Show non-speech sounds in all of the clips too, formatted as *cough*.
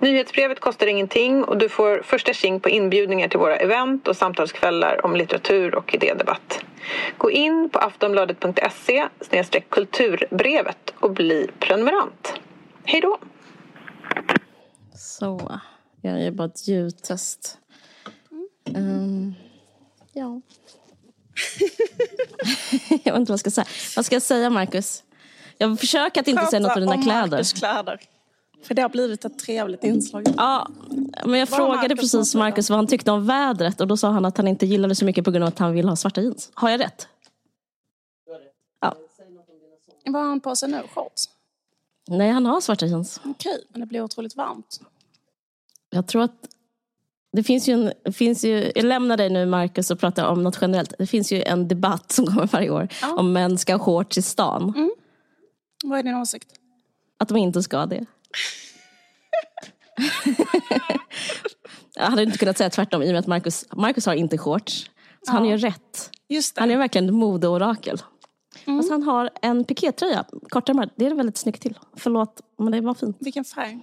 Nyhetsbrevet kostar ingenting och du får första tjing på inbjudningar till våra event och samtalskvällar om litteratur och idédebatt. Gå in på aftonbladet.se kulturbrevet och bli prenumerant. Hej då! Så, jag gör bara ett ljudtest. Um, ja. *laughs* jag vet inte vad jag ska säga. Vad ska jag säga, Marcus? Jag försöker att inte säga något på dina kläder. Marcus kläder. För det har blivit ett trevligt inslag. Ja, men jag Vad frågade Marcus precis Marcus vad han tyckte om vädret och då sa han att han inte gillade så mycket på grund av att han vill ha svarta jeans. Har jag rätt? Ja. Vad har han på sig nu? Shorts? Nej, han har svarta jeans. Okej, men det blir otroligt varmt. Jag tror att det finns ju en, finns ju, jag lämnar dig nu Marcus och pratar om något generellt. Det finns ju en debatt som kommer varje år Ja. om män ska ha shorts i stan. Vad är din åsikt? Att de inte ska det. Jag hade inte kunnat säga tvärtom i och med att Marcus, Marcus har inte shorts. Så han Ja. gör rätt. Han är verkligen ett modeorakel. Fast han har en pikétröja, kortärmad. Det är väldigt snyggt till. Förlåt, men det var fint. Vilken färg?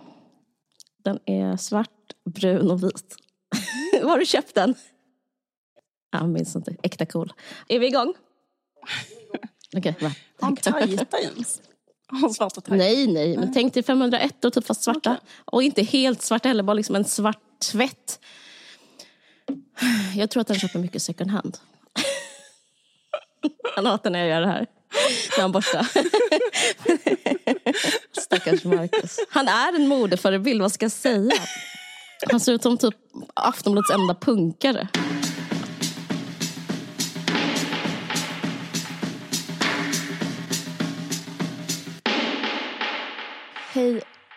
Den är svart, brun och vit. *laughs* Var har du köpt den? Jag minns inte. Äkta cool. Är vi igång? *laughs* Okej. Har han Tack. tajta jeans? *laughs* Han svarta tajta? Nej, nej. Men tänk dig 501 och typ fast svarta. Okej. Och inte helt svarta heller, bara liksom en svart tvätt. Jag tror att han köper mycket second hand. *laughs* Han hatar när jag gör det här. När han borstar. *laughs* Stackars Marcus. Han är en modeförebild, vad ska jag säga? Han ser ut som typ Aftonbladets enda punkare.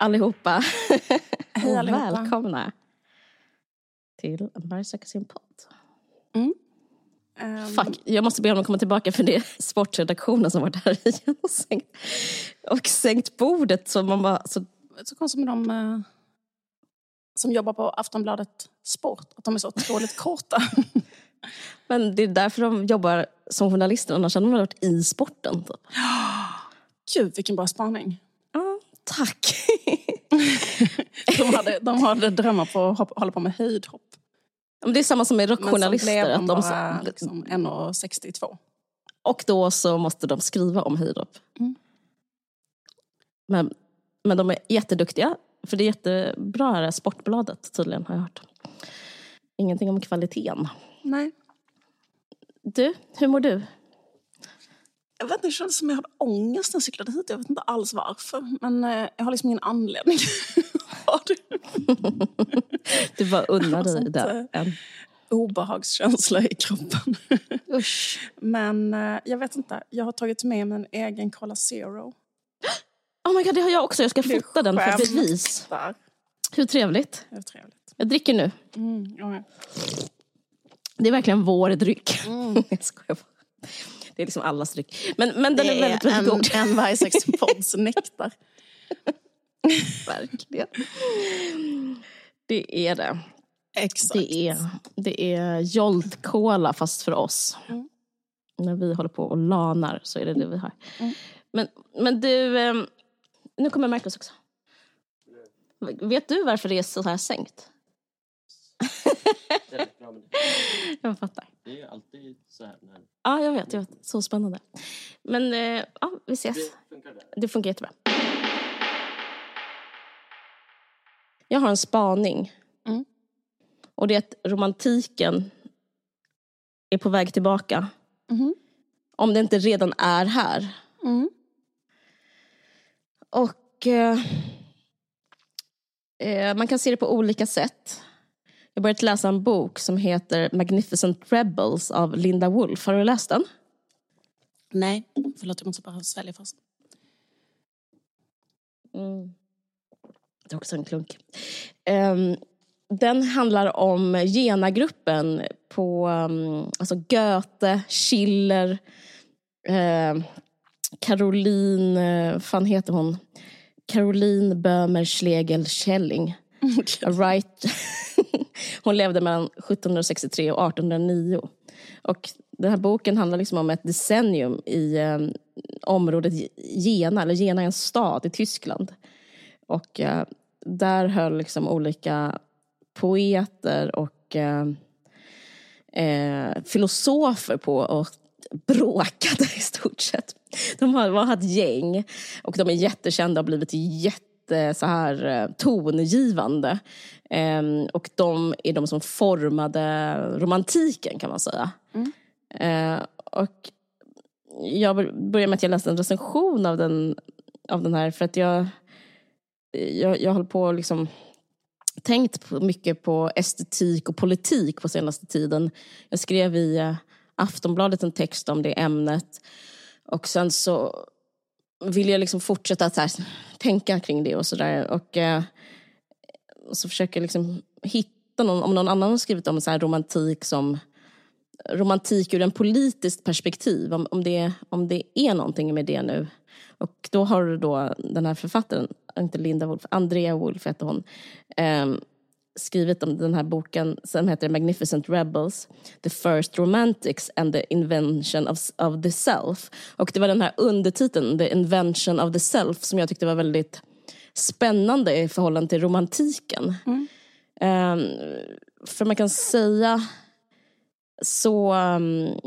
Hej allihopa. *laughs* Hej Och allihopa. Välkomna till Varje söker sin podd. Ehm, Fuck, jag måste be honom komma tillbaka för det är sportredaktionen som varit här igen och sänkt, och sänkt bordet. Så man bara, så, Så konstigt med de eh, som jobbar på Aftonbladet Sport, att de är så otroligt korta. *laughs* men det är därför de jobbar som journalister, annars hade de varit i sporten. Typ. *gasps* Gud, vilken bra spaning. Tack. *laughs* De hade, de hade drömmar på att hoppa- hålla på med höjdhopp. Men det är samma som med Men så rockjournalister. blev de liksom 1,62. och då så måste de skriva om höjdhopp. Mm. Men, men de är jätteduktiga. För det är jättebra här, Sportbladet tydligen har jag hört. Ingenting om kvaliteten. Nej. Du, hur mår du? Jag vet inte, det kändes som jag hade ångest när jag cyklade hit. Jag vet inte alls varför. Men eh, jag har liksom ingen anledning. *laughs* du? Du bara unnar dig det. En. Obehagskänsla i kroppen. *laughs* Usch. Men eh, jag vet inte. Jag har tagit med mig en egen Cola Zero. *gasps* Oh my god, det har jag också. Jag ska är fota den för bevis. Där. Hur trevligt. Är trevligt. Jag dricker nu. Mm, ja. Det är verkligen vår dryck. Mm. *laughs* jag skojar bara. Det är liksom allas dryck. Men, men den är väldigt, väldigt god. en, en varje sex pods nektar. Verkligen. Det är det. Exakt. Det är, det är Jolt Cola fast för oss. Mm. När vi håller på och lanar så är det det vi har. Mm. Men, men du, ehm, nu kommer Marcus också. Vet du varför det är så här sänkt? *laughs* Jag fattar. Det är alltid så här. När Ja, jag vet. Jag vet. Så spännande. Men eh, ja, vi ses. det funkar det. Det funkar jättebra. Jag har en spaning. Mm. Och det är att romantiken är på väg tillbaka. Mhm. Om det inte redan är här. Mm. Och eh, eh, man kan se det på olika sätt. Jag har börjat läsa en bok som heter Magnificent Rebels av Linda Woolf. Har du läst den? Nej, förlåt jag måste bara svälja först. Mm. Det är också en klunk. Ehm, den handlar om Jena-gruppen på um, alltså Goethe, Schiller, eh, Caroline, eh, fan heter hon? Caroline Böhmer Schlegel Schelling. *laughs* Right. *laughs* hon levde mellan 1763 och 1809. Och den här boken handlar liksom om ett decennium i eh, området Jena, eller Jena är en stad i Tyskland. Och eh, där höll liksom olika poeter och eh, eh, filosofer på och bråkade i stort sett. De har, var ett gäng och de är jättekända och har blivit jätte så här eh, tongivande. Eh, och de är de som formade romantiken kan man säga. Mm. Eh, och jag började med att jag läste en recension av den, av den här för att jag, jag, jag håller på att liksom tänkt på, mycket på estetik och politik på senaste tiden. Jag skrev i eh, Aftonbladet en text om det ämnet. Och sen så vill jag liksom fortsätta att här, tänka kring det och sådär. Och, eh, och så försöker jag liksom hitta någon, om någon annan har skrivit om så romantik som romantik ur en politiskt perspektiv, om, om, det, om det är någonting med det nu. Och då har du då den här författaren, inte Linda Wolf, Andrea Wolf heter hon, eh, skrivit om den här boken som heter Magnificent Rebels, The First Romantics and the Invention of, of the Self. Och det var den här undertiteln, The Invention of the Self, som jag tyckte var väldigt spännande i förhållande till romantiken. Mm. Um, för man kan säga så um,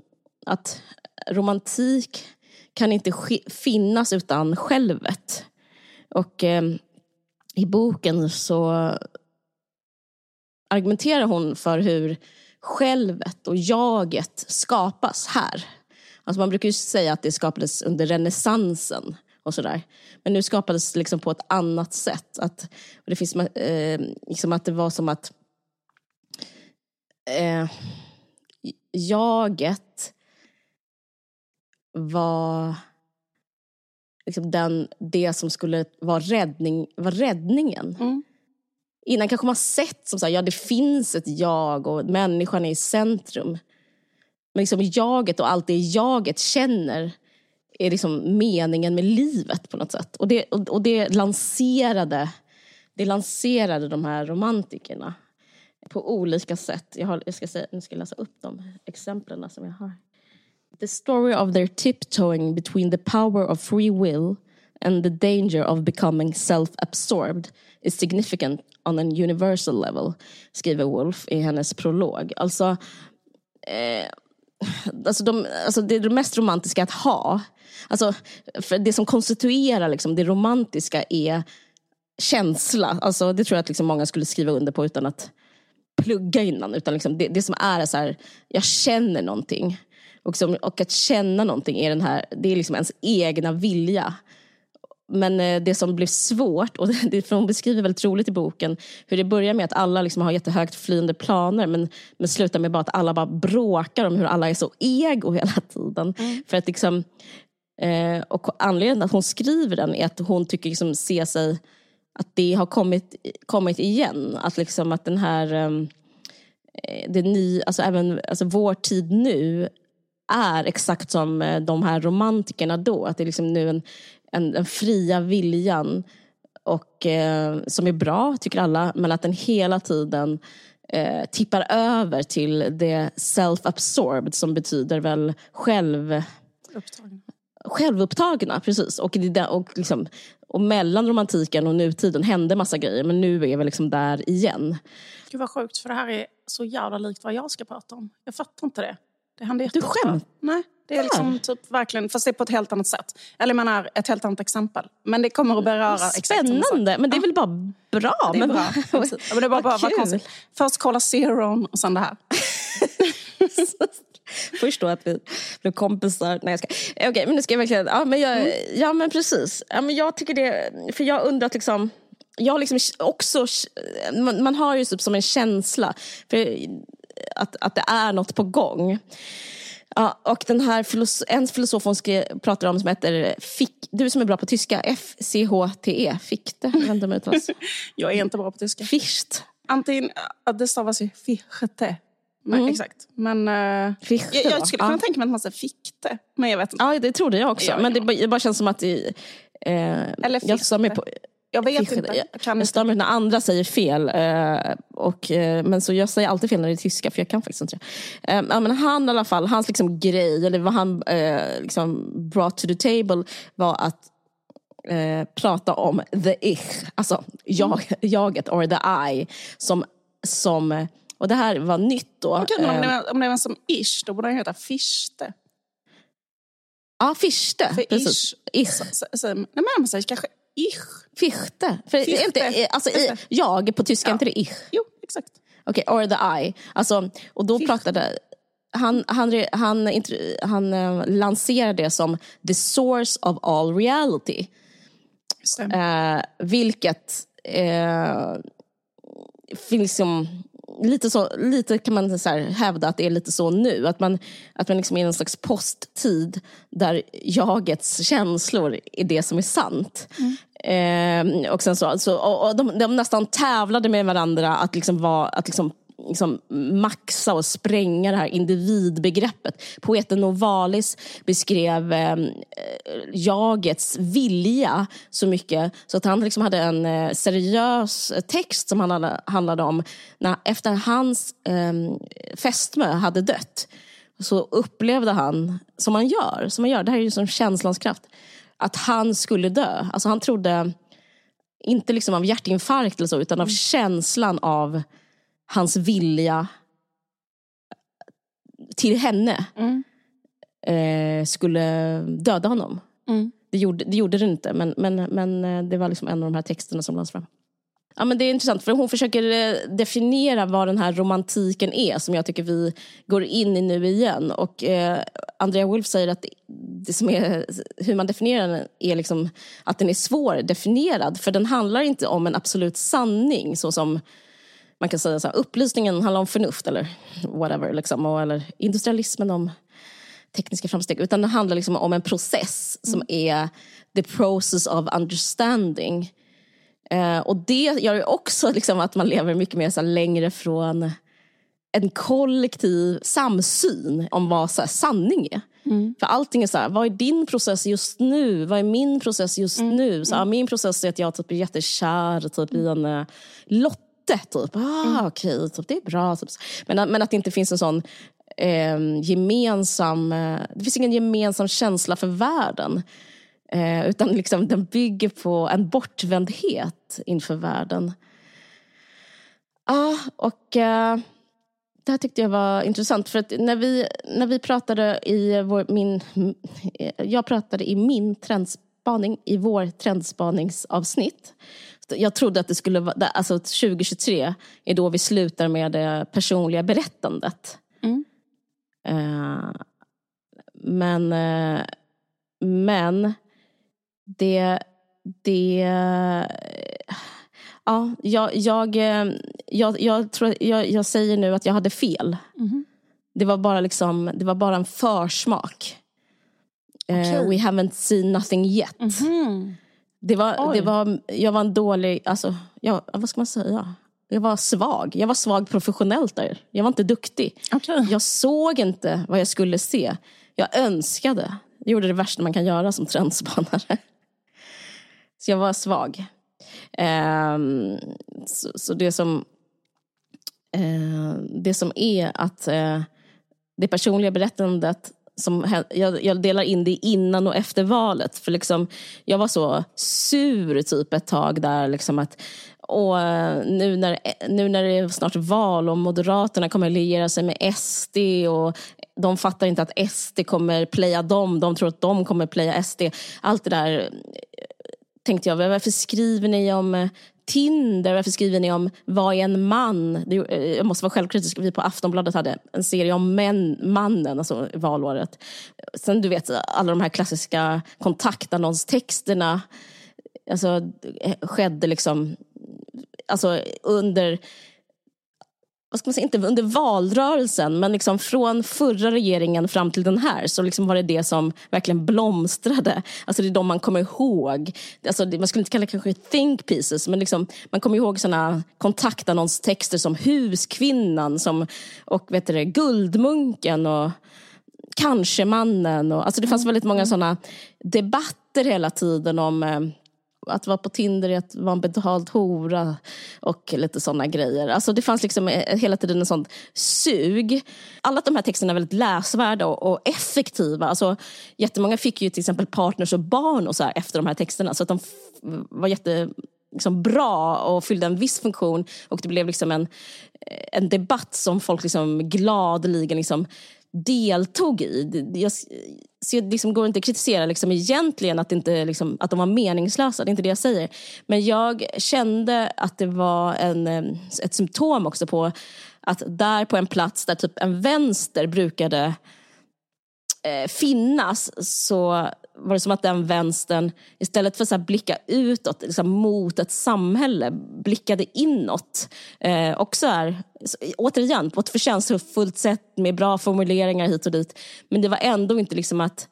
att romantik kan inte finnas utan självet. Och um, i boken så argumenterar hon för hur självet och jaget skapas här. Alltså man brukar ju säga att det skapades under renässansen och sådär. Men nu skapades det liksom på ett annat sätt. Att, det finns eh, liksom att det var som att eh, jaget var liksom den, det som skulle vara, räddning, var räddningen. Mm. Innan kanske man sett som så här, ja det finns ett jag och människan är i centrum. Men liksom jaget och allt det jaget känner är liksom meningen med livet på något sätt. Och det, och, och det, lanserade, det lanserade de här romantikerna på olika sätt. Jag, har, jag ska säga, nu ska jag läsa upp de exemplen som jag har. The story of their tiptoeing between the power of free will and the danger of becoming self-absorbed is significant on an universal level, skriver Wolf i hennes prolog. Alltså, eh, alltså, de, alltså det är det mest romantiska att ha. Alltså, för det som konstituerar liksom, det romantiska är känsla. Alltså, det tror jag att liksom många skulle skriva under på utan att plugga innan. Utan liksom det, det som är är så här, jag känner någonting. Och, som, och att känna någonting är den här, det är liksom ens egna vilja. Men eh, det som blev svårt, och *laughs* det, för hon beskriver väldigt roligt i boken, hur det börjar med att alla liksom har jättehögt flyende planer men, men slutar med bara att alla bara bråkar om hur alla är så ego hela tiden. Mm. För att liksom, eh, och anledningen att hon skriver den är att hon tycker liksom se sig att det har kommit, kommit igen. Att, liksom att den här, ehm, eh, det ny, alltså även alltså vår tid nu är exakt som eh, de här romantikerna då. Att det är liksom nu en, en, den fria viljan och, eh, som är bra, tycker alla, men att den hela tiden eh, tippar över till det self-absorbed som betyder väl själv... Upptagen. Självupptagna, precis. Och, det, och, liksom, och mellan romantiken och nutiden hände massa grejer, men nu är vi liksom där igen. Gud vad sjukt, för det här är så jävla likt vad jag ska prata om. Jag fattar inte det. Det hände Du jätteofta. skämt? Nej, det är liksom typ verkligen, fast det är på ett helt annat sätt. Eller jag menar, ett helt annat exempel. Men det kommer att beröra. Spännande, men det är väl bara bra? Det är men, bra. Men det var bara Vad vad konstigt. Först kolla zeron och sen det här. *laughs* Först då att vi blev kompisar. Nej jag ska. Okej men nu ska jag verkligen, ja men, jag, ja, men precis. Ja, men jag tycker det, för jag undrar att liksom, jag har liksom också, man, man har ju typ som en känsla för att, att det är något på gång. Ja, och den här filosof, en filosof hon skrev, pratar om som heter Fick, du som är bra på tyska, F-C-H-T-E, Fichte, jag om det uttalas. Jag är inte bra på tyska. Ficht. Antingen, det stavas ju fichte. Men, Mm. Exakt. Men eh, Fichte, jag, jag skulle kunna Ja. tänka mig att man säger fikte. Men jag vet inte. Ja, det trodde jag också. Ja, men det, det bara känns som att det, eh, Eller jag mig fichte. på, Jag vet Fichte, inte. jag- kan Jag stör mig när andra säger fel. Eh, och, eh, men så jag säger alltid fel när det är tyska, för jag kan faktiskt inte det. Eh, men han i alla fall, hans liksom grej, eller vad han liksom brought to the table var att prata om the ich, alltså jag, jaget, or the I, som, som, och det här var nytt då. Okej, men om, det är, om det som ish, då borde den heta fichte. Ja, fichte. För precis. ish, Ich. så, så, så, nej, men man säger kanske ich. Fichte. För Fichte. Inte, alltså, i, jag på tyska, Ja. inte det ich? Jo, exakt. Okej, or the I. Alltså, och då Fichte. pratade... Han, han, han, intro- han eh, lanserade det som the source of all reality. Eh, vilket eh, finns liksom, lite, så, lite kan man så hävda att det är lite så nu. Att man, att man liksom är i en slags posttid där jagets känslor är det som är sant. Eh, och sen så, så, och, och de, de nästan tävlade med varandra att liksom vara, att liksom liksom maxa och spränga det här individbegreppet. Poeten Novalis beskrev eh, jagets vilja så mycket så att han liksom hade en eh, seriös text som han hade, handlade om när, efter hans eh, fästmö hade dött så upplevde han, som man gör, som man gör det här är ju som känslans kraft, att han skulle dö. Alltså han trodde, inte liksom av hjärtinfarkt eller så, utan av känslan av hans vilja till henne Mm. eh, skulle döda honom. Mm. Det gjorde det, gjorde det inte, men, men, men eh, det var liksom en av de här texterna som lades fram. Ja, men det är intressant, för hon försöker eh, definiera vad den här romantiken är, som jag tycker vi går in i nu igen. Och eh, Andrea Wolf säger att det, det som är, hur man definierar den är liksom att den är svårdefinierad, för den handlar inte om en absolut sanning, så som man kan säga så här, upplysningen handlar om förnuft eller whatever, liksom, och, eller industrialismen om tekniska framsteg, utan det handlar liksom om en process som är the process of understanding. Eh, och det gör ju också liksom att man lever mycket mer så här, längre från en kollektiv samsyn om vad så här, sanning är. För allting är så här, vad är din process just nu? Vad är min process just nu? Så, ja, min process är att jag typ är jättekär typ, i en uh, Lotte. Typ. Ah, okej, typ, det är bra. Typ. Men, men att det inte finns en sån eh, gemensam... Eh, det finns ingen gemensam känsla för världen. Eh, utan liksom, den bygger på en bortvändhet inför världen. Ja, och eh, det här tyckte jag var intressant. För att när vi, när vi pratade i vår, min... Jag pratade i min trendspaning, i vår trendspaningsavsnitt. Jag trodde att det skulle vara... Alltså 2023 är då vi slutar med det personliga berättandet. Mm. Eh, men... Eh, men det... det ja, jag, jag, eh, jag, jag, tror, jag, jag säger nu att jag hade fel. Mhm. Det var bara, liksom, det var bara en försmak. Okej. we haven't seen nothing yet. Mhm. Det var, Oj. det var, jag var en dålig, alltså, jag, vad ska man säga? Jag var svag. Jag var svag professionellt där. Jag var inte duktig. Okej. Jag såg inte vad jag skulle se. Jag önskade. Jag gjorde det värsta man kan göra som trendspanare. *laughs* Så jag var svag. Ehm, så, så det som eh, det som är att eh, det personliga berättandet som, jag, jag delar in det innan och efter valet. För liksom, jag var så sur typ ett tag där. Liksom att, och nu när, nu när det är snart val och Moderaterna kommer liera sig med SD och de fattar inte att SD kommer playa dem, de tror att de kommer playa SD. Allt det där tänkte jag, varför skriver ni om eh, Tinder? Varför skriver ni om vad är en man? Det, eh, jag måste vara självkritisk, vi på Aftonbladet hade en serie om män, mannen, alltså valåret. Sen du vet, alla de här klassiska kontaktannonstexterna eh, alltså, skedde liksom alltså under vad ska man säga, inte under valrörelsen, men liksom från förra regeringen fram till den här så liksom var det det som verkligen blomstrade. Alltså det är de man kommer ihåg. Alltså man skulle inte kalla det kanske think pieces, men liksom, man kommer ihåg såna kontaktannonstexter som Huskvinnan som, och vet du, Guldmunken och Kanske mannen. Och, alltså det fanns väldigt många såna debatter hela tiden om eh, att vara på Tinder är att vara en betald hora och lite sådana grejer. Alltså det fanns liksom eh, hela tiden en sån sug. Alla de här texterna är väldigt läsvärda och, effektiva. Alltså, jättemånga fick ju till exempel partners och barn och så efter de här texterna. Så att de var jätte liksom bra och fyllde en viss funktion. Och det blev liksom en, eh, en debatt som folk liksom gladeligen liksom deltog i. Jag, så jag liksom går inte att kritisera liksom egentligen att, inte, liksom, att de var meningslösa, det är inte det jag säger. Men jag kände att det var en, ett symptom också på att där på en plats där typ en vänster brukade eh, finnas så var det som att den vänstern istället för att blicka utåt liksom mot ett samhälle blickade inåt. Eh, också är, återigen, på ett förtjänstfullt sätt med bra formuleringar hit och dit. Men det var ändå inte liksom att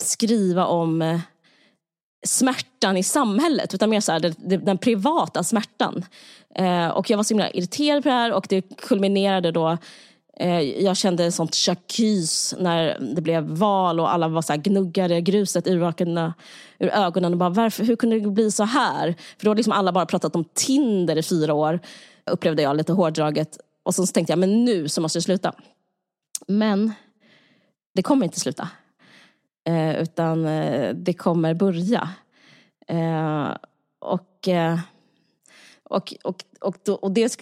skriva om eh, smärtan i samhället utan mer så här, den, den privata smärtan. Eh, och jag var så himla irriterad på det här och det kulminerade då Eh, jag kände sånt chakys när det blev val och alla var så här gnuggade gruset ur ögonen, ur ögonen och bara varför, hur kunde det bli så här? För då har liksom alla bara pratat om Tinder i fyra år, upplevde jag lite hårdraget. Och så tänkte jag, men nu så måste det sluta. Men det kommer inte sluta. Eh, utan eh, det kommer börja. Eh, och, eh, och, och, och, då, och det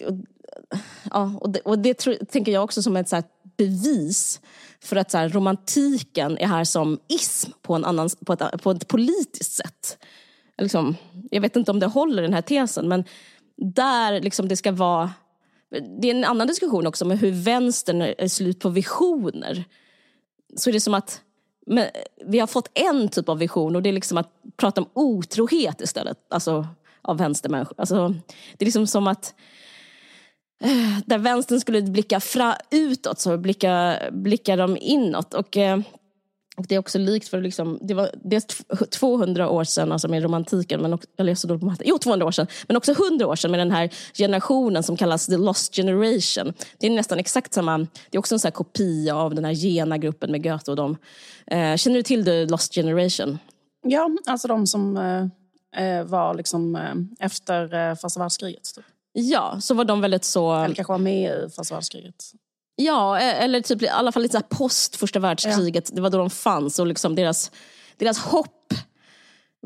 ja, och det, och det tror, tänker jag också som ett så bevis för att så här, romantiken är här som ism på, en annan, på, ett, på ett politiskt sätt. Liksom, jag vet inte om det håller den här tesen men där liksom det ska vara det är en annan diskussion också med hur vänstern är slut på visioner. Så är det som att men, vi har fått en typ av vision och det är liksom att prata om otrohet istället. Alltså av vänstermänniskor. Alltså, det är liksom som att Eh, Eh, där vänstern skulle blicka fra, utåt så blickar, blickar de inåt. Och, eh, och det är också likt för liksom, det var dels 200 år sedan alltså med romantiken, men också, eller så då, jo 200 år sedan, men också 100 år sedan med den här generationen som kallas the lost generation. Det är nästan exakt samma, det är också en sån kopia av den här Gena-gruppen med Goethe och dem. Eh, känner du till the lost generation? Ja, alltså de som eh, eh var liksom eh, efter eh, första världskriget. Typ. Ja, så var de väldigt så... Eller kanske var med i första världskriget. Ja, e- eller typ, i alla fall lite så post första världskriget. Ja. Det var då de fanns och liksom deras, deras hopp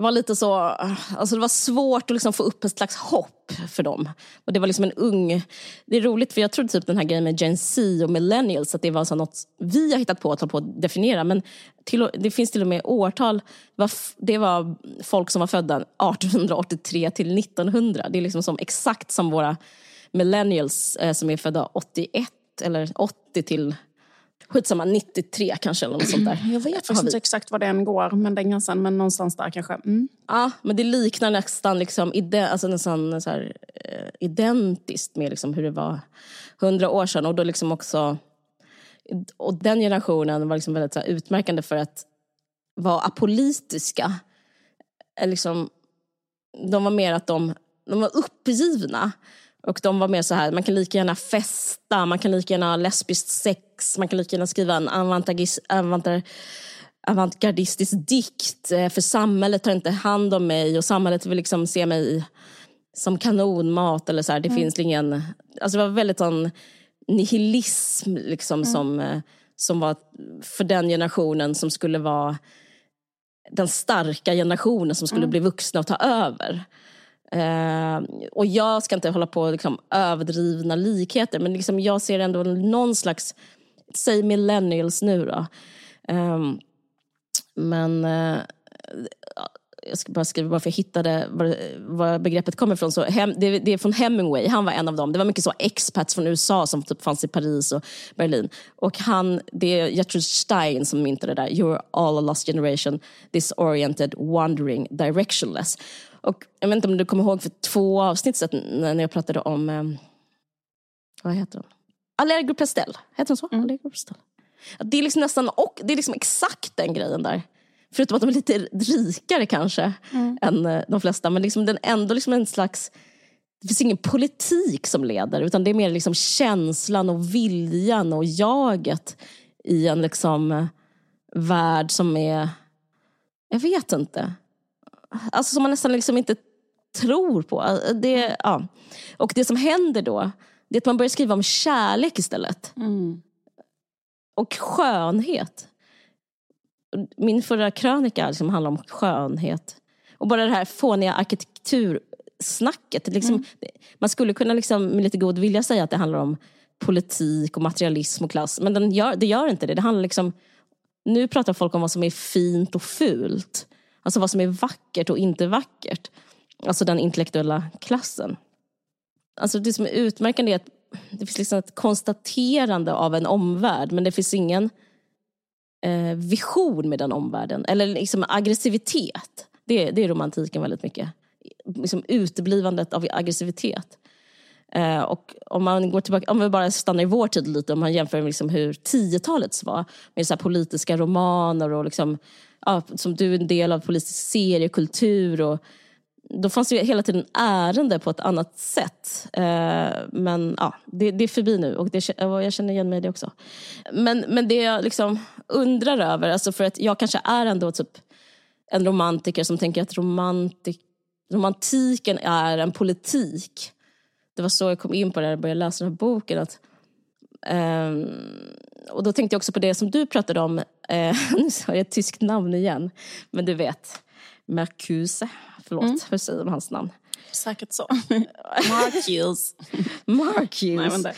var lite så, alltså det var svårt att liksom få upp ett slags hopp för dem. Och det var liksom en ung, det är roligt för jag trodde typ den här grejen med Gen Z och millennials att det var så något vi har hittat på att, på att definiera. Men till, det finns till och med årtal, det var, folk som var födda 1883 till 1900. Det är liksom som, exakt som våra millennials eh, som är födda 81 eller 80 till skitsamma, 93 kanske eller något sånt där. Jag vet faktiskt inte exakt var den går, men den gränsen, men någonstans där kanske. Mm. Ja, men det liknar nästan, liksom, ide, alltså nästan så här, uh, identiskt med liksom hur det var hundra år sedan. Och då liksom också, och den generationen var liksom väldigt så här, utmärkande för att vara apolitiska. Liksom, de var mer att de, de var uppgivna. Och de var mer så här, man kan lika gärna festa, man kan lika gärna ha lesbiskt sex, man kan lika gärna skriva en avantgardistisk dikt. Eh, för samhället tar inte hand om mig och samhället vill liksom se mig som kanonmat. Eller så här. Det mm. finns ingen... Alltså det var väldigt sån nihilism liksom, mm. som, eh, som var för den generationen som skulle vara den starka generationen som skulle mm. bli vuxna och ta över. Uh, och jag ska inte hålla på liksom, överdrivna likheter men liksom, jag ser ändå någon slags, säg millennials nu då. Um, men uh, jag ska bara skriva varför jag hittade var, var begreppet kommer ifrån. Så hem, det, det, är från Hemingway, han var en av dem. Det var mycket så expats från USA som typ fanns i Paris och Berlin. Och han, det är Gertrude Stein som myntade det där. You're all a lost generation, disoriented, wandering, directionless. Och jag vet inte om du kommer ihåg för två avsnitt sedan när jag pratade om eh, Vad heter hon? Allegro Prestel. Heter hon så? Allegro Prestel. Att Det är liksom nästan och, det är liksom exakt den grejen där. Förutom att de är lite rikare kanske än eh, de flesta. Men liksom den ändå liksom en slags det finns ingen politik som leder utan det är mer liksom känslan och viljan och jaget i en liksom eh, värld som är, jag vet inte, alltså som man nästan liksom inte tror på. Alltså, Det, ja. Och det som händer då, det är att man börjar skriva om kärlek istället. Och skönhet. Min förra krönika liksom handlar om skönhet. Och bara det här fåniga arkitektursnacket. Liksom, Man skulle kunna liksom, med lite god vilja säga att det handlar om politik och materialism och klass. Men gör, det gör inte det. det handlar liksom, nu pratar folk om vad som är fint och fult. Alltså vad som är vackert och inte vackert. Alltså den intellektuella klassen. Alltså det som är utmärkande är att det finns liksom ett konstaterande av en omvärld men det finns ingen eh, vision med den omvärlden. Eller liksom aggressivitet. Det, det är romantiken väldigt mycket. Liksom uteblivandet av aggressivitet. Eh, och om man går tillbaka, om vi bara stannar i vår tid lite, om man jämför med liksom hur 10-talets var, med så här politiska romaner och liksom, ja, som du är en del av politisk seriekultur och då fanns det ju hela tiden ärende på ett annat sätt. Eh, men ja, det, det är förbi nu och, det, och jag känner igen mig i det också. Men, men det jag liksom undrar över, alltså för att jag kanske är ändå typ en romantiker som tänker att romantik, romantiken är en politik. Det var så jag kom in på det när jag började läsa den här boken. Att, ehm, och då tänkte jag också på det som du pratade om, eh, *laughs* nu sa jag ett tyskt namn igen, men du vet, Mercuse. Förlåt, hur säger man hans namn? Säkert så. *laughs* Marcus. Marcuse.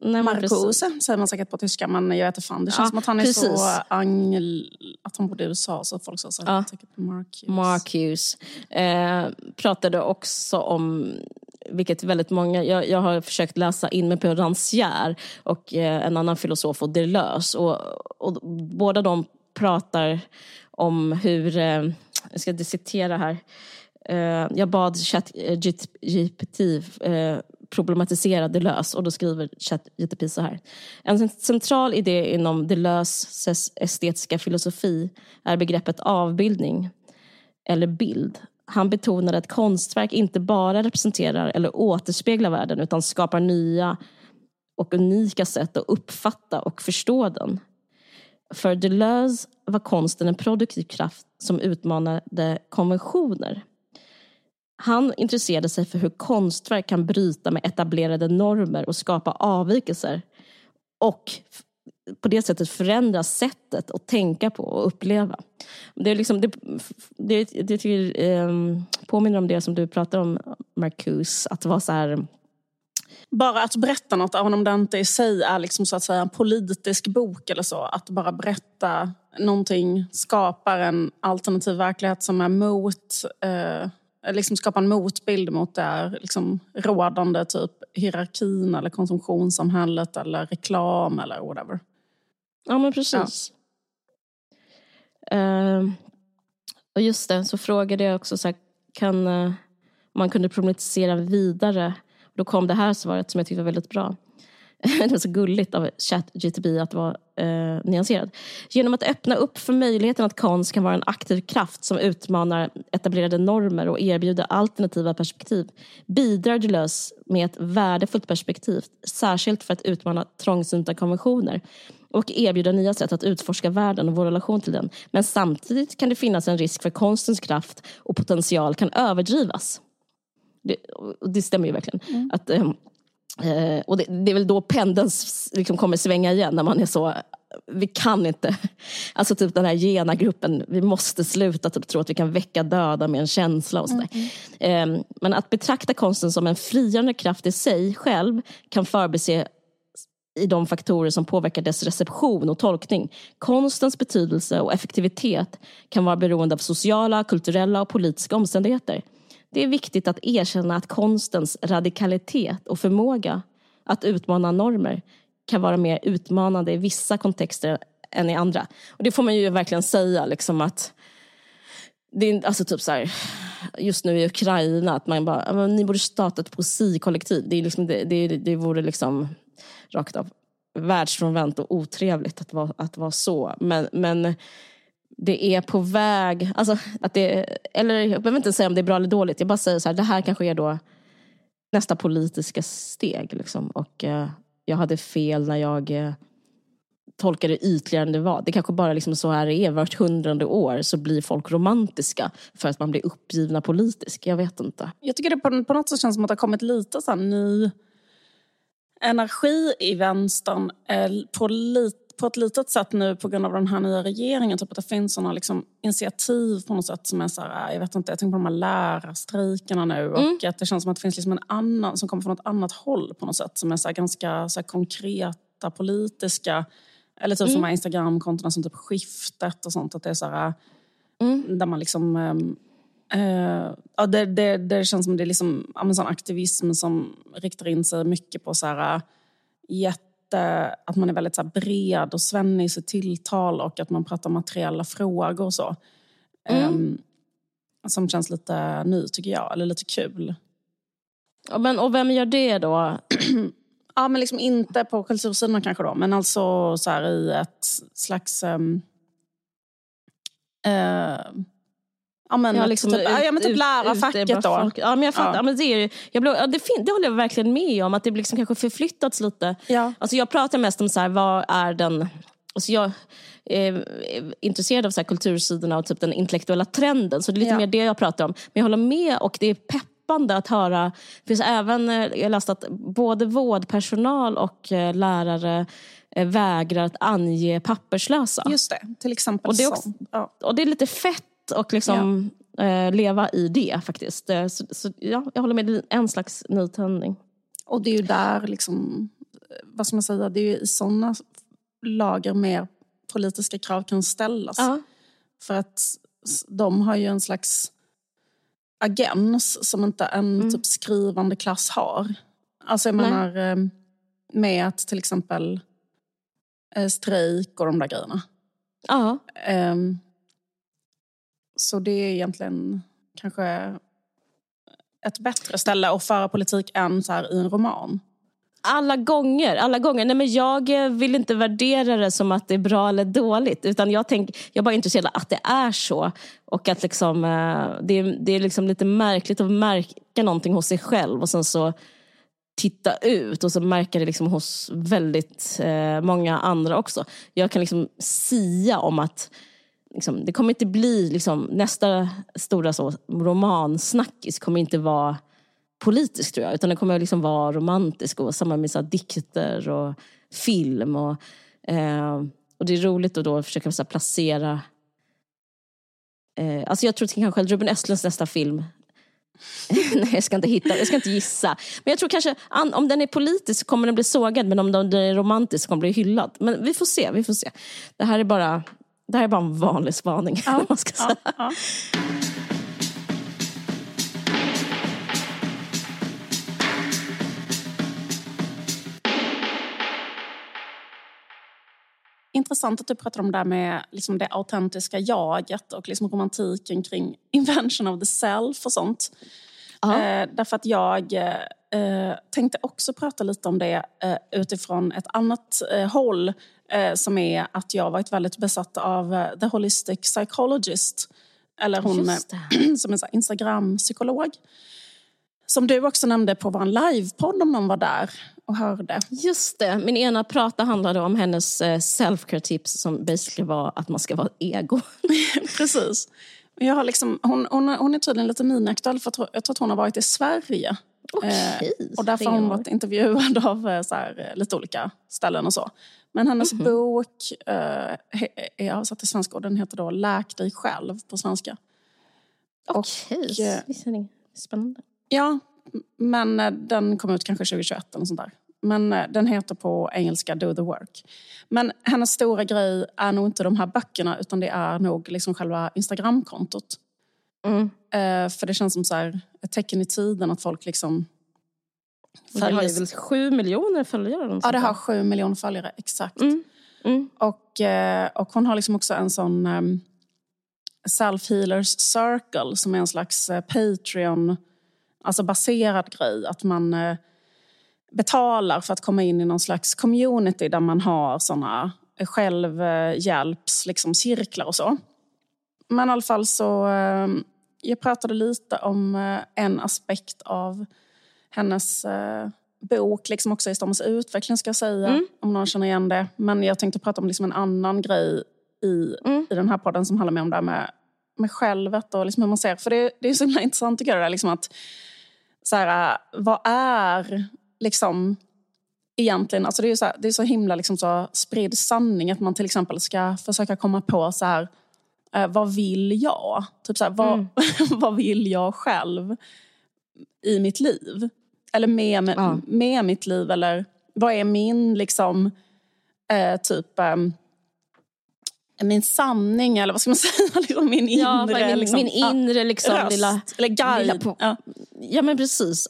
Nej. Marcuse säger man säkert på tyska, men jag vet inte fan. Det känns Ja, som att han är precis. så angel... Att han bodde i USA, så folk sa så. Ja. Säkert Marcus. Marcuse eh, pratade också om vilket väldigt många, jag, jag har försökt läsa in mig på Rancière och eh, en annan filosof och Deleuze och, och båda de pratar om hur, eh, jag ska citera här, eh, jag bad ChatGPT eh, problematisera Deleuze och då skriver ChatGPT så här. En central idé inom Deleuses estetiska filosofi är begreppet avbildning eller bild. Han betonade att konstverk inte bara representerar eller återspeglar världen utan skapar nya och unika sätt att uppfatta och förstå den. För Deleuze var konsten en produktiv kraft som utmanade konventioner. Han intresserade sig för hur konstverk kan bryta med etablerade normer och skapa avvikelser och på det sättet förändra sättet att tänka på och uppleva. Det, är liksom, det, det, det tycker, eh, påminner om det som du pratar om, Marcus, att vara så här... Bara att berätta något, även om det inte i sig är liksom så att säga en politisk bok eller så. Att bara berätta någonting skapar en alternativ verklighet som är mot... Eh, liksom skapa en motbild mot det liksom rådande typ hierarkin eller konsumtionssamhället eller reklam eller whatever. Ja, men precis. Eh, och just det, så frågade jag också så här, kan uh, man kunde problematisera vidare. Då kom det här svaret som jag tyckte var väldigt bra. *laughs* det var så gulligt av ChatGTP att vara eh, nyanserad. Genom att öppna upp för möjligheten att konst kan vara en aktiv kraft som utmanar etablerade normer och erbjuder alternativa perspektiv bidrar Deleuze med ett värdefullt perspektiv, särskilt för att utmana trångsynta konventioner och erbjuda nya sätt att utforska världen och vår relation till den. Men samtidigt kan det finnas en risk för konstens kraft och potential kan överdrivas. Det, det stämmer ju verkligen. Att, ehm, Eh, och det, det är väl då pendeln liksom kommer svänga igen när man är så, vi kan inte, *laughs* alltså typ den här gena-gruppen, vi måste sluta typ tro att vi kan väcka döda med en känsla och sådär. Eh, men att betrakta konsten som en frigörande kraft i sig själv kan förbise i de faktorer som påverkar dess reception och tolkning. Konstens betydelse och effektivitet kan vara beroende av sociala, kulturella och politiska omständigheter. Det är viktigt att erkänna att konstens radikalitet och förmåga att utmana normer kan vara mer utmanande i vissa kontexter än i andra. Och det får man ju verkligen säga liksom att det är alltså typ så här, just nu i Ukraina, att man bara, ni borde starta ett poesikollektiv. Det, är liksom, det, det, det vore liksom rakt av världsfrånvänt och otrevligt att vara, att vara så. Men, men det är på väg, alltså att det, eller jag behöver inte säga om det är bra eller dåligt, jag bara säger så här, det här kanske är då nästa politiska steg. Liksom. Och eh, jag hade fel när jag eh, tolkade ytligare än det var. Det kanske bara liksom så här är, vart hundrade år så blir folk romantiska för att man blir uppgivna politiskt. Jag vet inte. Jag tycker det på, på något sätt känns som att det har kommit lite så här ny energi i vänstern eh, på, lite på ett litet sätt nu på grund av den här nya regeringen. Typ att det finns såna liksom initiativ på något sätt som är så här, jag vet inte, jag tänker på de här lärarstrejkerna nu och att det känns som att det finns liksom en annan som kommer från ett annat håll på något sätt som är så ganska så konkreta politiska eller typ som de här Instagramkontona som typ Skiftet och sånt. Att det är så här, där man liksom Eh, ja, det, det, det känns som det är liksom, ja, aktivism som riktar in sig mycket på så här, jätte, att man är väldigt så bred och svennig i sitt tilltal och att man pratar materiella frågor och så. Ehm, som känns lite ny tycker jag, eller lite kul. Ja, men, och vem gör det då? *clears throat* Ja, men liksom inte på kultursidan kanske då, men alltså så här i ett slags... Um, ja, men Ja, liksom typ, ut- ja, men typ ute bland då. folk. Ja, men jag fattar. Ja. Men det, är, ju- jag blev, ja, det, fin, det håller jag verkligen med om. Att det liksom kanske förflyttats lite. Ja. Alltså jag pratar mest om så här, vad är den... Alltså jag är intresserad av så här kultursidorna och typ den intellektuella trenden. Så det är lite Ja. mer det jag pratar om. Men jag håller med och det är peppande att höra. Det finns även, eh, jag har läst att både vårdpersonal och eh, lärare eh, vägrar att ange papperslösa. Just det, till exempel Och det är också-. Ja. Och det är lite fett att liksom, eh, leva i det faktiskt. Eh, Så, så, ja, jag håller med, det är en slags nytändning. Och det är ju där, liksom, eh, vad ska man säga, det är ju i sådana lager mer politiska krav kan ställas. Ja. För att de har ju en slags agens som inte en typ skrivande klass har. Alltså jag menar eh, med att till exempel strejk och de där grejerna. Ja. Ehm, så det är egentligen kanske ett bättre ställe att föra politik än så här i en roman. Alla gånger. Alla gånger. Nej, men jag eh, vill inte värdera det som att det är bra eller dåligt. Utan jag, tänk, jag är bara intresserad av att det är så. Och att liksom, eh, det, är, det är liksom lite märkligt att märka någonting hos sig själv och sen så titta ut och så märka det liksom hos väldigt eh, många andra också. Jag kan liksom sia om att liksom, det kommer inte bli liksom, nästa stora så, romansnackis kommer inte vara politisk tror jag. Utan den kommer liksom vara romantisk och samma med så här, dikter och film. Och, eh, och det är roligt att då försöka så här, placera... Eh, alltså jag tror att kanske Ruben Östlunds nästa film *laughs* Nej, jag ska inte hitta, jag ska inte gissa. Men jag tror kanske, om den är politisk så kommer den bli sågad, men om den är romantisk så kommer den bli hyllad. Men vi får se, vi får se. Det här är bara, det här är bara en vanlig spaning. *laughs* om man ska säga. Ja, ja. Intressant att du pratar om det där med liksom det autentiska jaget och liksom romantiken kring *laughs* invention of the self och sånt. Ja. Eh, därför att jag eh, tänkte också prata lite om det eh, utifrån ett annat eh, håll som är att jag varit väldigt besatt av eh, The Holistic Psychologist. Eller hon eh, *clears throat* som är Instagram-psykolog. Som du också nämnde på vår livepodd om någon var där och hörde. Just det, min ena prata handlade om hennes eh, self-care tips som basically var att man ska vara ego. *laughs* Precis. Jag har liksom, hon, hon, hon är tydligen lite miniaktuell för jag tror, att hon har varit i Sverige. Okej, Eh, och därför har hon varit intervjuad av eh, så här, eh, lite olika ställen och så. Men hennes bok eh, är översatt till svenska och den heter då Läk dig själv på svenska. Okej, eh, visst är det spännande. Ja, men eh, den kom ut kanske 2021 eller sånt där. Men eh, den heter på engelska Do the work. Men hennes stora grej är nog inte de här böckerna utan det är nog liksom själva Instagramkontot. Mm. Eh, för det känns som så här, ett tecken i tiden att folk liksom... Det har ju väl sju miljoner följare? Ja, det har sju miljoner följare, exakt. Mm. Mm. Och, eh, och hon har liksom också en sån... ehm, Self Healers Circle som är en slags eh, Patreon, alltså baserad grej. Att man eh, betalar för att komma in i någon slags community där man har såna självhjälps liksom, cirklar och så. Men i alla fall så, eh, jag pratade lite om eh, en aspekt av hennes eh, bok, liksom också i Stormens utveckling ska jag säga, Mm. om någon känner igen det. Men jag tänkte prata om liksom en annan grej i, Mm. i den här podden som handlar mer om det här med, med självet och liksom hur man ser. För det, det är så himla *laughs* intressant tycker jag, det där, liksom att så här, vad är liksom egentligen, alltså det är ju så, här, det är så himla liksom så spridd sanning att man till exempel ska försöka komma på så här, eh, vad vill jag? Typ så här, vad, Mm. *laughs* vad vill jag själv i mitt liv? Eller med, med, Ja. med mitt liv eller vad är min liksom eh, typ ehm, min sanning eller vad ska man *laughs* säga? liksom min inre, Ja, min, liksom, min inre liksom, röst lilla... eller guide. ja. Ja men precis.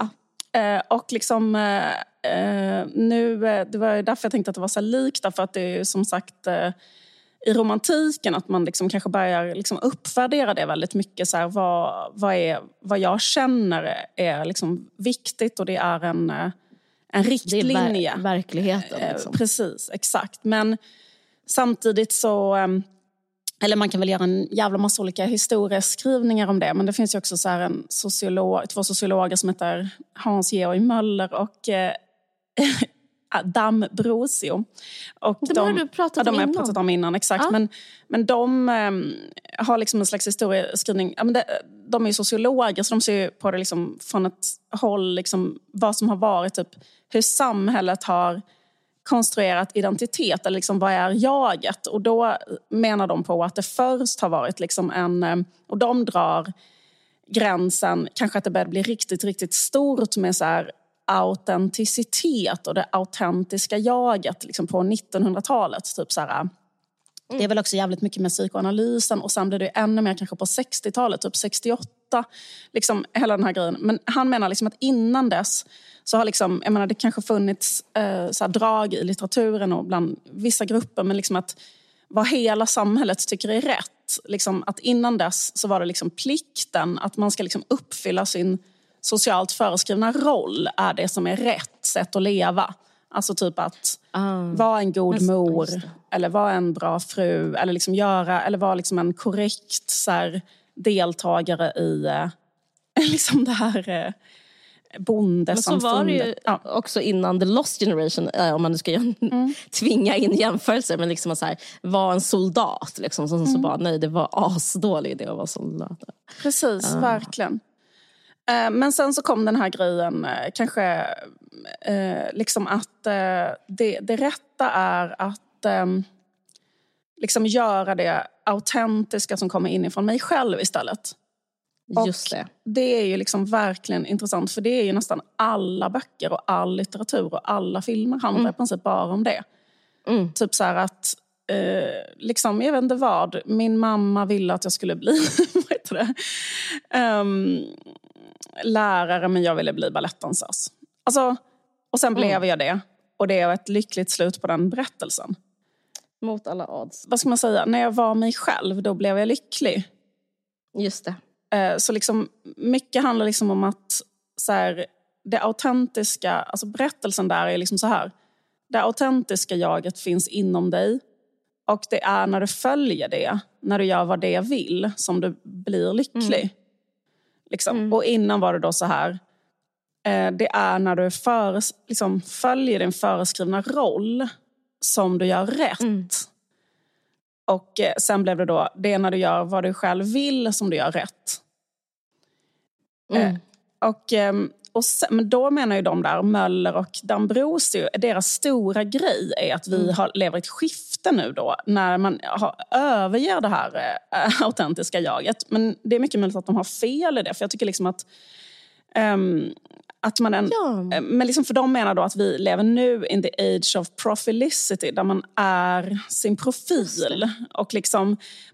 Eh, och liksom eh, eh, nu, eh, det var därför jag tänkte att det var så likt, därför att det är som sagt eh, i romantiken att man liksom kanske börjar liksom uppvärdera det väldigt mycket. Så här, vad, vad, är, vad jag känner är liksom viktigt och det är en, en Det är riktlinje. ver- verkligheten. Eh, Liksom. Precis, exakt. Men samtidigt så... ehm, Eller man kan väl göra en jävla massa olika historieskrivningar om det. Men det finns ju också så en sociolog, två sociologer som heter Hans-Georg Möller och eh, *laughs* Dam Brosio. Och De har du pratat ja, de om innan. pratat om innan. Exakt. Ja. Men, men de ehm, har liksom en slags historieskrivning. Ja, men det, de är ju sociologer så de ser ju på det liksom från ett håll, liksom, vad som har varit, typ, hur samhället har konstruerat identitet, eller liksom, vad är jaget? Och då menar de på att det först har varit liksom en... eh, Och de drar gränsen, kanske att det börjar bli riktigt, riktigt stort med så här autenticitet och det autentiska jaget liksom på 1900-talet. Typ så här, Det är väl också jävligt mycket med psykoanalysen och sen blir det ännu mer kanske på 60-talet, typ 68. Liksom hela den här grejen. Men han menar liksom att innan dess så har liksom, jag menar det kanske funnits eh, så drag i litteraturen och bland vissa grupper men liksom att vad hela samhället tycker är rätt. Liksom att innan dess så var det liksom plikten att man ska liksom uppfylla sin socialt föreskrivna roll är det som är rätt sätt att leva. Alltså typ att Ah. vara en god Just- mor just eller vara en bra fru eller liksom göra eller vara liksom en korrekt så här, deltagare i eh, *laughs* liksom det här eh, Men så bondesamfundet. var det ju Ja. också innan the lost generation, äh, om man nu ska *laughs* Mm. tvinga in jämförelser, men liksom att så här, vara en soldat. Liksom, som Mm. så bara, nej det var asdålig idé att vara soldat. Precis, Ah. verkligen. Eh, Men sen så kom den här grejen, eh, kanske eh, liksom att det, det rätta är att eh, liksom göra det autentiska som kommer inifrån mig själv istället. Och Just det. Det är ju liksom verkligen intressant för det är ju nästan alla böcker och all litteratur och alla filmer handlar i princip bara om det. Mm. Typ så här att, eh, liksom, jag vet inte vad, min mamma ville att jag skulle bli *laughs* vad heter det? Ehm, lärare men jag ville bli balettdansös. Alltså, och sen blev jag det. Och det är ett lyckligt slut på den berättelsen. Mot alla odds. Vad ska man säga? När jag var mig själv, då blev jag lycklig. Just det. Eh, Så liksom, mycket handlar liksom om att så här, det autentiska, alltså berättelsen där är liksom så här. Det autentiska jaget finns inom dig och det är när du följer det, när du gör vad det vill, som du blir lycklig. Liksom. Och innan var det då så här, eh, det är när du föres, liksom, följer din föreskrivna roll som du gör rätt. Och eh, sen blev det då, det är när du gör vad du själv vill som du gör rätt. Mm. Eh, och, ehm, och sen, men då menar ju de där, Möller och Dambrosio, deras stora grej är att vi har, lever i ett skifte nu då, när man har, överger det här eh, *laughs* autentiska jaget. Men det är mycket möjligt att de har fel i det, för jag tycker liksom att ehm, att man en, Ja. eh, men liksom för de menar då att vi lever nu in the age of profilicity där man är sin profil. Och liksom,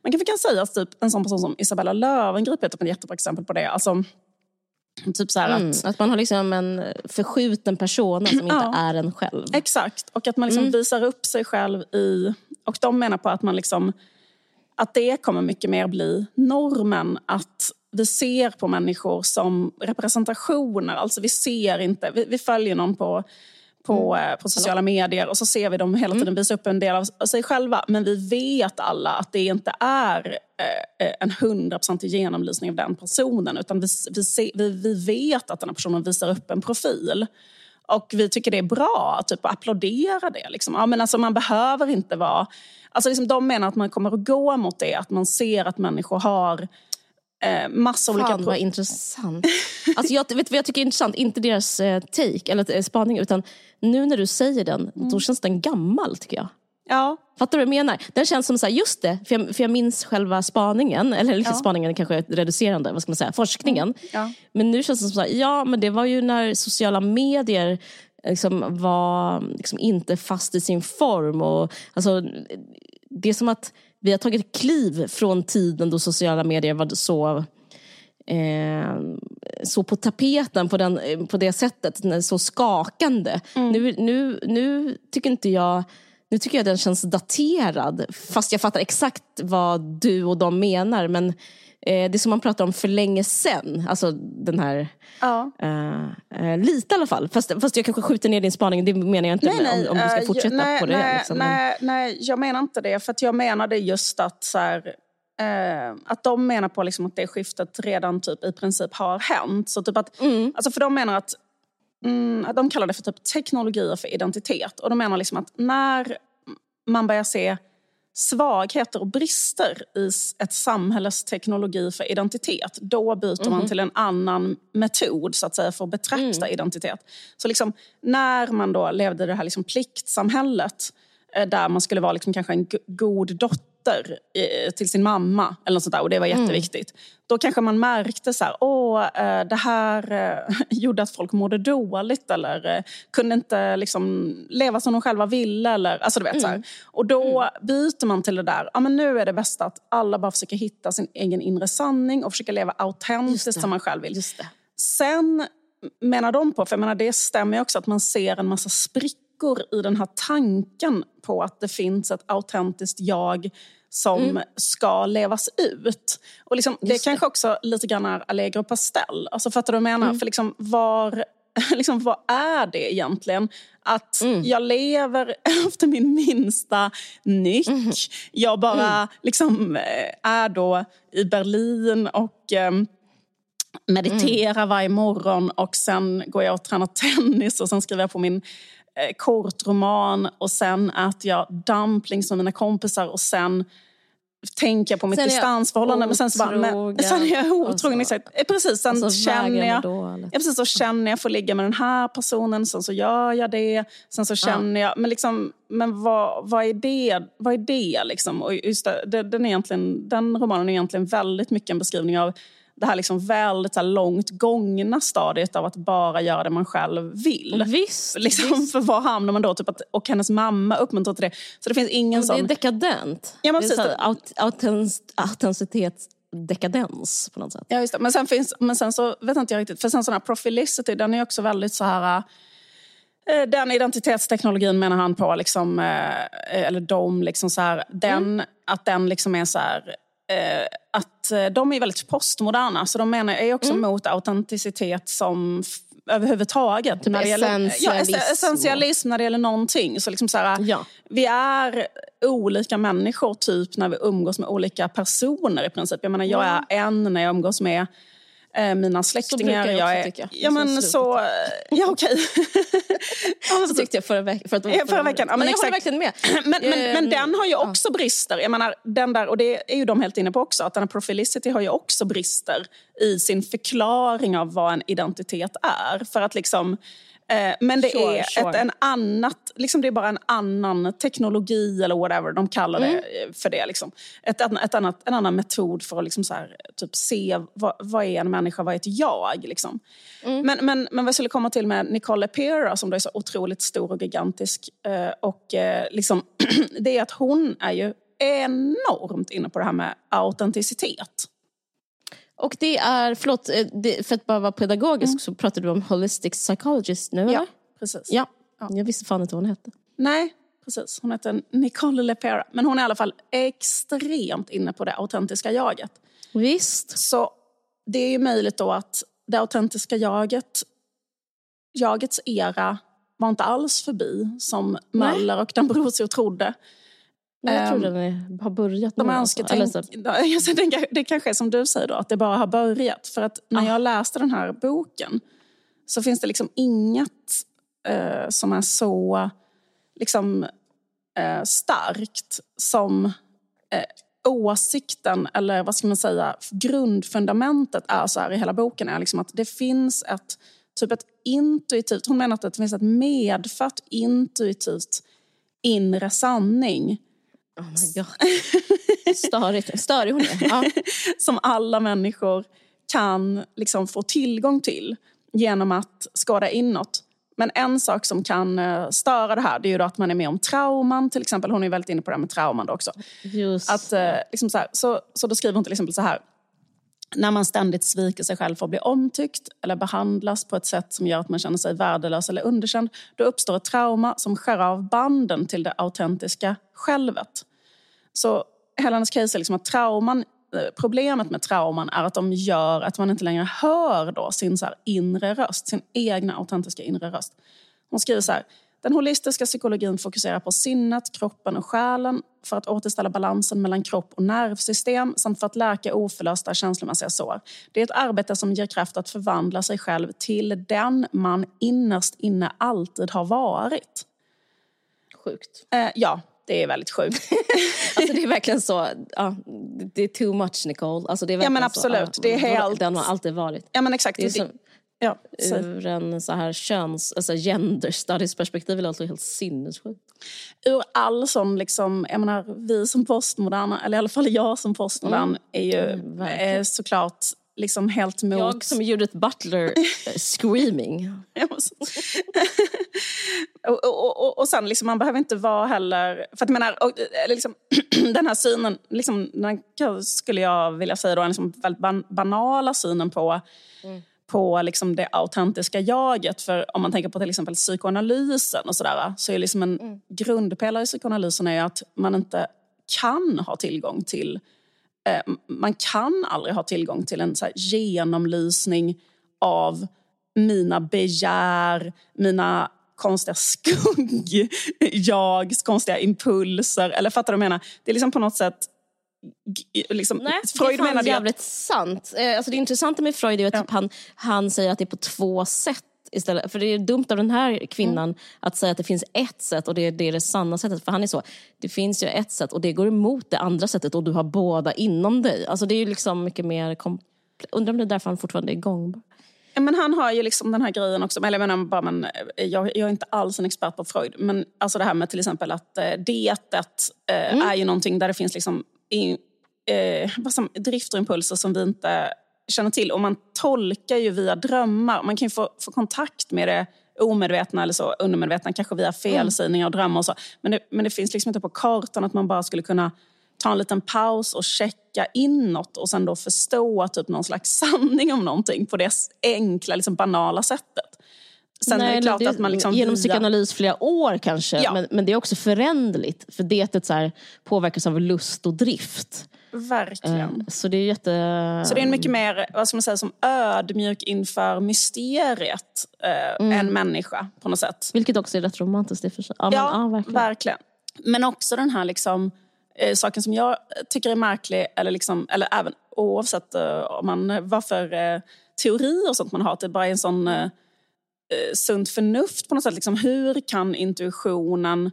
man kanske kan säga att typ en sån person som Isabella Löwengrip är typ ett jättebra exempel på det. Alltså, typ så Mm. att, Att man har liksom en förskjuten persona som inte Ja. är en själv. Exakt, och att man liksom visar upp sig själv i... Och de menar på att man liksom att det kommer mycket mer bli normen. Att vi ser på människor som representationer. Alltså vi ser inte, vi, vi följer någon på på, mm. på sociala medier och så ser vi dem hela tiden visa upp en del av sig själva. Men vi vet alla att det inte är eh, en hundraprocentig genomlysning av den personen utan vi, vi, se, vi, vi vet att den här personen visar upp en profil. Och vi tycker det är bra, typ applådera det. Liksom. Ja, men alltså, man behöver inte vara... Alltså, liksom, de menar att man kommer att gå mot det, att man ser att människor har eh, massa Fan, olika... vad intressant. *laughs* Alltså jag, vet vad jag tycker är intressant? Inte deras eh, take eller eh, spaning utan nu när du säger den, Mm. då känns den gammal tycker jag. Ja, Fattar du vad jag menar? Den känns som så här, just det, för jag, för jag minns själva spaningen, *laughs* eller liksom Ja. spaningen kanske är reducerande, vad ska man säga, forskningen. ja. Men nu känns det som så här, ja men det var ju när sociala medier liksom var liksom inte fast i sin form. Och, alltså, det är som att vi har tagit kliv från tiden då sociala medier var så eh, så på tapeten på, den, eh, på det sättet, så skakande. Nu, nu, nu tycker inte jag nu tycker jag den känns daterad, fast jag fattar exakt vad du och de menar. Men eh, det som man pratar om för länge sen. Alltså den här, ja. eh, eh, lite i alla fall. Fast, fast jag kanske skjuter ner din spaning, det menar jag inte Nej, nej, om, om du ska eh, fortsätta nej, på det. Nej, liksom. Nej, nej, jag menar inte det. För jag menade just att, så här, eh, att de menar på liksom att det skiftet redan typ i princip har hänt. Så typ att, Mm. alltså för de menar att mm, att de kallar det för typ teknologier för identitet. Och de menar liksom att när man börjar se svagheter och brister i ett samhälles teknologi för identitet, då byter Mhm. man till en annan metod så att säga för att betrakta Mm. identitet. Så liksom, när man då levde i det här liksom pliktsamhället eh, där man skulle vara liksom kanske en go- god dotter eh, till sin mamma eller något sånt där, och det var Mm. jätteviktigt. Då kanske man märkte så här, åh, eh, det här eh, *laughs* gjorde att folk mådde dåligt eller kunde inte liksom leva som de själva ville. Eller, alltså du vet, så Mm. här. Och då byter man till det där, ja, men nu är det bästa att alla bara försöker hitta sin egen inre sanning och försöka leva autentiskt som man själv vill. Just det. Sen menar de på, för jag menar det stämmer ju också att man ser en massa sprickor i den här tanken på att det finns ett autentiskt jag som ska levas ut. Och liksom, det Mm. Det. kanske också lite grann är Allegro Pastel. Alltså fattar du vad jag menar? Mm. För liksom, var, *laughs* liksom, vad är det egentligen? Att Mm. jag lever *laughs* efter min minsta nyck. Mm. Jag bara liksom, eh, är då i Berlin och ehm, mediterar varje morgon och sen går jag och tränar tennis och sen skriver jag på min eh, kortroman och sen äter jag dumplings med mina kompisar och sen tänker jag på mitt Sen jag distansförhållande. Men sen, så bara, men, sen är jag Och otrogen. så- Exakt. Eh, Precis, sen Och så känner jag... man dåligt. Ja, precis, så känner jag får ligga med den här personen, sen så gör jag det. Sen så känner jag, men, liksom, men vad, vad är det? Vad är det liksom? Och just det, den, är egentligen, den romanen är egentligen väldigt mycket en beskrivning av det här liksom väldigt så här långt gångna stadiet av att bara göra det man själv vill. Visst, Liksom, visst. för var hamnar man då? Typ att, och hennes mamma uppmuntrar till det. Så det finns ingen Men Det är sån... dekadent. Ja, men det är precis. så här aut- autentic- autenticitet-dekadens på något sätt. Ja, just det. Men sen, finns, men sen så vet inte jag riktigt, för sen sån här profilicity, den är också väldigt så här... eh, Den identitetsteknologin menar han på, liksom, eh, eller de, liksom så här, den, att den liksom är så här... eh, Att eh, de är väldigt postmoderna, så de menar, är också mot autenticitet som överhuvudtaget. Typ när det gäller, ja, essentialism ess- essentialism när det gäller någonting. Så liksom så här, Ja. Vi är olika människor typ när vi umgås med olika personer i princip. Jag menar, jag är en när jag umgås med eh, mina släktingar. brukar jag också tycka. Ja, Så men så... eh, Ja, okej. *laughs* ja, men Så tyckte jag förra, veck- för att, Ja, förra veckan. Ja, men jag håller verkligen med. *clears throat* Men, men, men Ehm, den har ju också brister. Jag menar, den där, och det är ju de helt inne på också, att den här profilicity har ju också brister i sin förklaring av vad en identitet är. För att liksom... Eh, men det Sure, är sure. Ett, en annat, liksom det är bara en annan teknologi eller whatever de kallar det Mm. eh, för det. Liksom. Ett, ett annat, en annan metod för att liksom så här, typ se vad, vad är en människa, vad är ett jag? Liksom. Mm. Men, men, men vad jag skulle komma till med Nicole Pera som då är så otroligt stor och gigantisk. Eh, och liksom, *clears throat* det är att hon är ju enormt inne på det här med autenticitet. Och det är, förlåt, eh, det, för att bara vara pedagogisk så pratade du om holistic psychologist nu eller? precis. Ja, jag visste fan inte vad hon hette. Nej, precis. Hon heter Nicole LePera. Men hon är i alla fall extremt inne på det autentiska jaget. Visst. Så det är ju möjligt då att det autentiska jaget, jagets era var inte alls förbi som Möller och D'Ambrosio trodde. Jag tror Ehm, den är, har börjat De nu. önskar alltså. Tänk, alltså, det kanske- det kanske är som du säger då, att det bara har börjat. För att när jag läste den här boken så finns det liksom inget eh, som är så liksom, eh, starkt som eh, åsikten, eller vad ska man säga, grundfundamentet är så här i hela boken är liksom att det finns ett typ ett intuitivt, hon menar att det finns ett medfött intuitivt inre sanning Oh my god. Störigt. Störig hon är. Ja. *laughs* som alla människor kan liksom få tillgång till genom att skåda inåt. Men en sak som kan eh, störa det här det är ju att man är med om trauman. Till exempel, hon är väldigt inne på det här med trauman då också. Just Att, eh, liksom så, här, så, så då skriver hon till exempel så här. När man ständigt sviker sig själv för att bli omtyckt eller behandlas på ett sätt som gör att man känner sig värdelös eller underkänd, då uppstår ett trauma som skär av banden till det autentiska självet. Så hela hennes case är liksom att trauman, eh, problemet med trauman är att de gör att man inte längre hör då sin så inre röst, sin egna autentiska inre röst. Hon skriver så här. Den holistiska psykologin fokuserar på sinnet, kroppen och själen för att återställa balansen mellan kropp och nervsystem samt för att läka oförlösta känslomässiga sår. Det är ett arbete som ger kraft att förvandla sig själv till den man innerst inne alltid har varit. sjukt. Eh, ja, det är väldigt sjukt. *laughs* Alltså det är verkligen så. Ja, det är too much Nicole. Alltså det är Ja, men absolut. Så, Det är ja, helt- Den har alltid varit. Ja, men exakt. Det är Det- som, ja, så. ur en så här köns, alltså gender studies perspektiv är det alltså helt sinnessjukt. ur all sån, liksom, jag menar, vi som postmoderna, eller i alla fall jag som postmodern, är ju Mm, är såklart liksom helt mot... Jag som Judith Butler eh, screaming. *laughs* *laughs* och, och, och, och sen, liksom, man behöver inte vara heller... För att menar, och, eller liksom, *clears throat* den här synen, liksom, den skulle jag vilja säga då, en liksom väldigt ban, banala synen på, på liksom det autentiska jaget. För om man tänker på till exempel psykoanalysen och sådär, så är liksom en grundpelare i psykoanalysen är att man inte kan ha tillgång till eh, man kan aldrig ha tillgång till en så genomlysning av mina begär, mina konstiga skugg-jags, *laughs* konstiga impulser. Eller fattar du vad jag menar? Det är liksom på något sätt... Liksom, Nej, Freud det är fan ju att- jävligt sant. Eh, Alltså det intressanta med Freud är att Ja. typ han, han säger att det är på två sätt istället. För det är dumt av den här kvinnan Mm. att säga att det finns ett sätt och det är det, är det sanna sättet. För han är så, det finns ju ett sätt och det går emot det andra sättet och du har båda inom dig. Alltså det är ju liksom mycket mer. Undrar om det är därför han fortfarande är igång. Men han har ju liksom den här grejen också. Eller jag, menar, bara, men, eh, jag, jag är inte alls en expert på Freud. Men alltså det här med till exempel att eh, dietet eh, är ju någonting där det finns liksom, i, eh, som, drifter och impulser som vi inte känner till. Och man tolkar ju via drömmar. Man kan ju få, få kontakt med det omedvetna eller så, undermedvetna, kanske via felsägningar och drömmar och så. Men det, men det finns liksom inte på kartan att man bara skulle kunna ta en liten paus och checka inåt och sen då förstå typ någon slags *laughs* sanning om någonting på det enkla, liksom banala sättet. Sen är det klart att man liksom genom via- psykoanalys flera år kanske, Ja. men, men det är också föränderligt. För dietet så här, påverkas av lust och drift. Verkligen. Eh, Så det är jätte... Så det är en mycket mer, vad ska man säga, som ödmjuk inför mysteriet eh, en människa på något sätt. Vilket också är rätt romantiskt i för sig. Ja, men, ja, verkligen. verkligen. Men också den här liksom, eh, saken som jag tycker är märklig, eller, liksom, eller även oavsett eh, om man, vad för eh, teorier och sånt man har, att det bara är en sån eh, sunt förnuft på något sätt. Liksom, hur kan intuitionen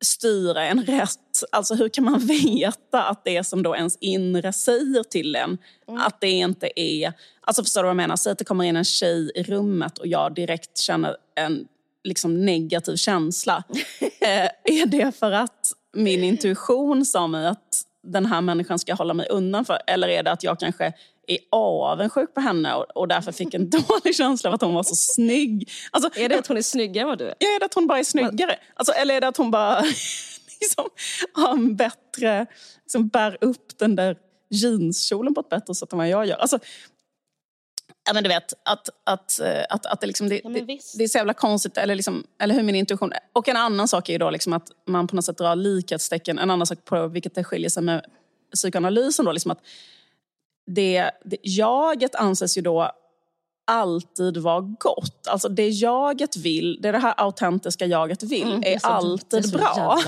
styra en rätt? Alltså hur kan man *laughs* veta att det som då ens inre säger till en, att det inte är... Alltså förstår du vad jag menar? Säg att det kommer in en tjej i rummet och jag direkt känner en liksom negativ känsla. *laughs* eh, är det för att min intuition sa mig att den här människan ska jag hålla mig undan för? Eller är det att jag kanske är avundsjuk på henne och, och därför fick en *laughs* dålig känsla av att hon var så snygg? Alltså, Är det att hon är snyggare än vad du är? Ja, är det att hon bara är snyggare? Alltså, eller är det att hon bara *laughs* liksom, har en bättre... Liksom, bär upp den där jeanskjolen på ett bättre sätt än vad jag gör? Alltså, Ja, men du vet, att, att, eh, att, att det, liksom, det, men det, det är så jävla konstigt, eller, liksom, eller hur min intuition... Och en annan sak är ju då liksom att man på något sätt drar likhetstecken, en annan sak på vilket det skiljer sig med psykoanalysen då, liksom att det, det, jaget anses ju då alltid vara gott. Alltså det jaget vill, det det här autentiska jaget vill, Mm, är, är så alltid *laughs* är bra.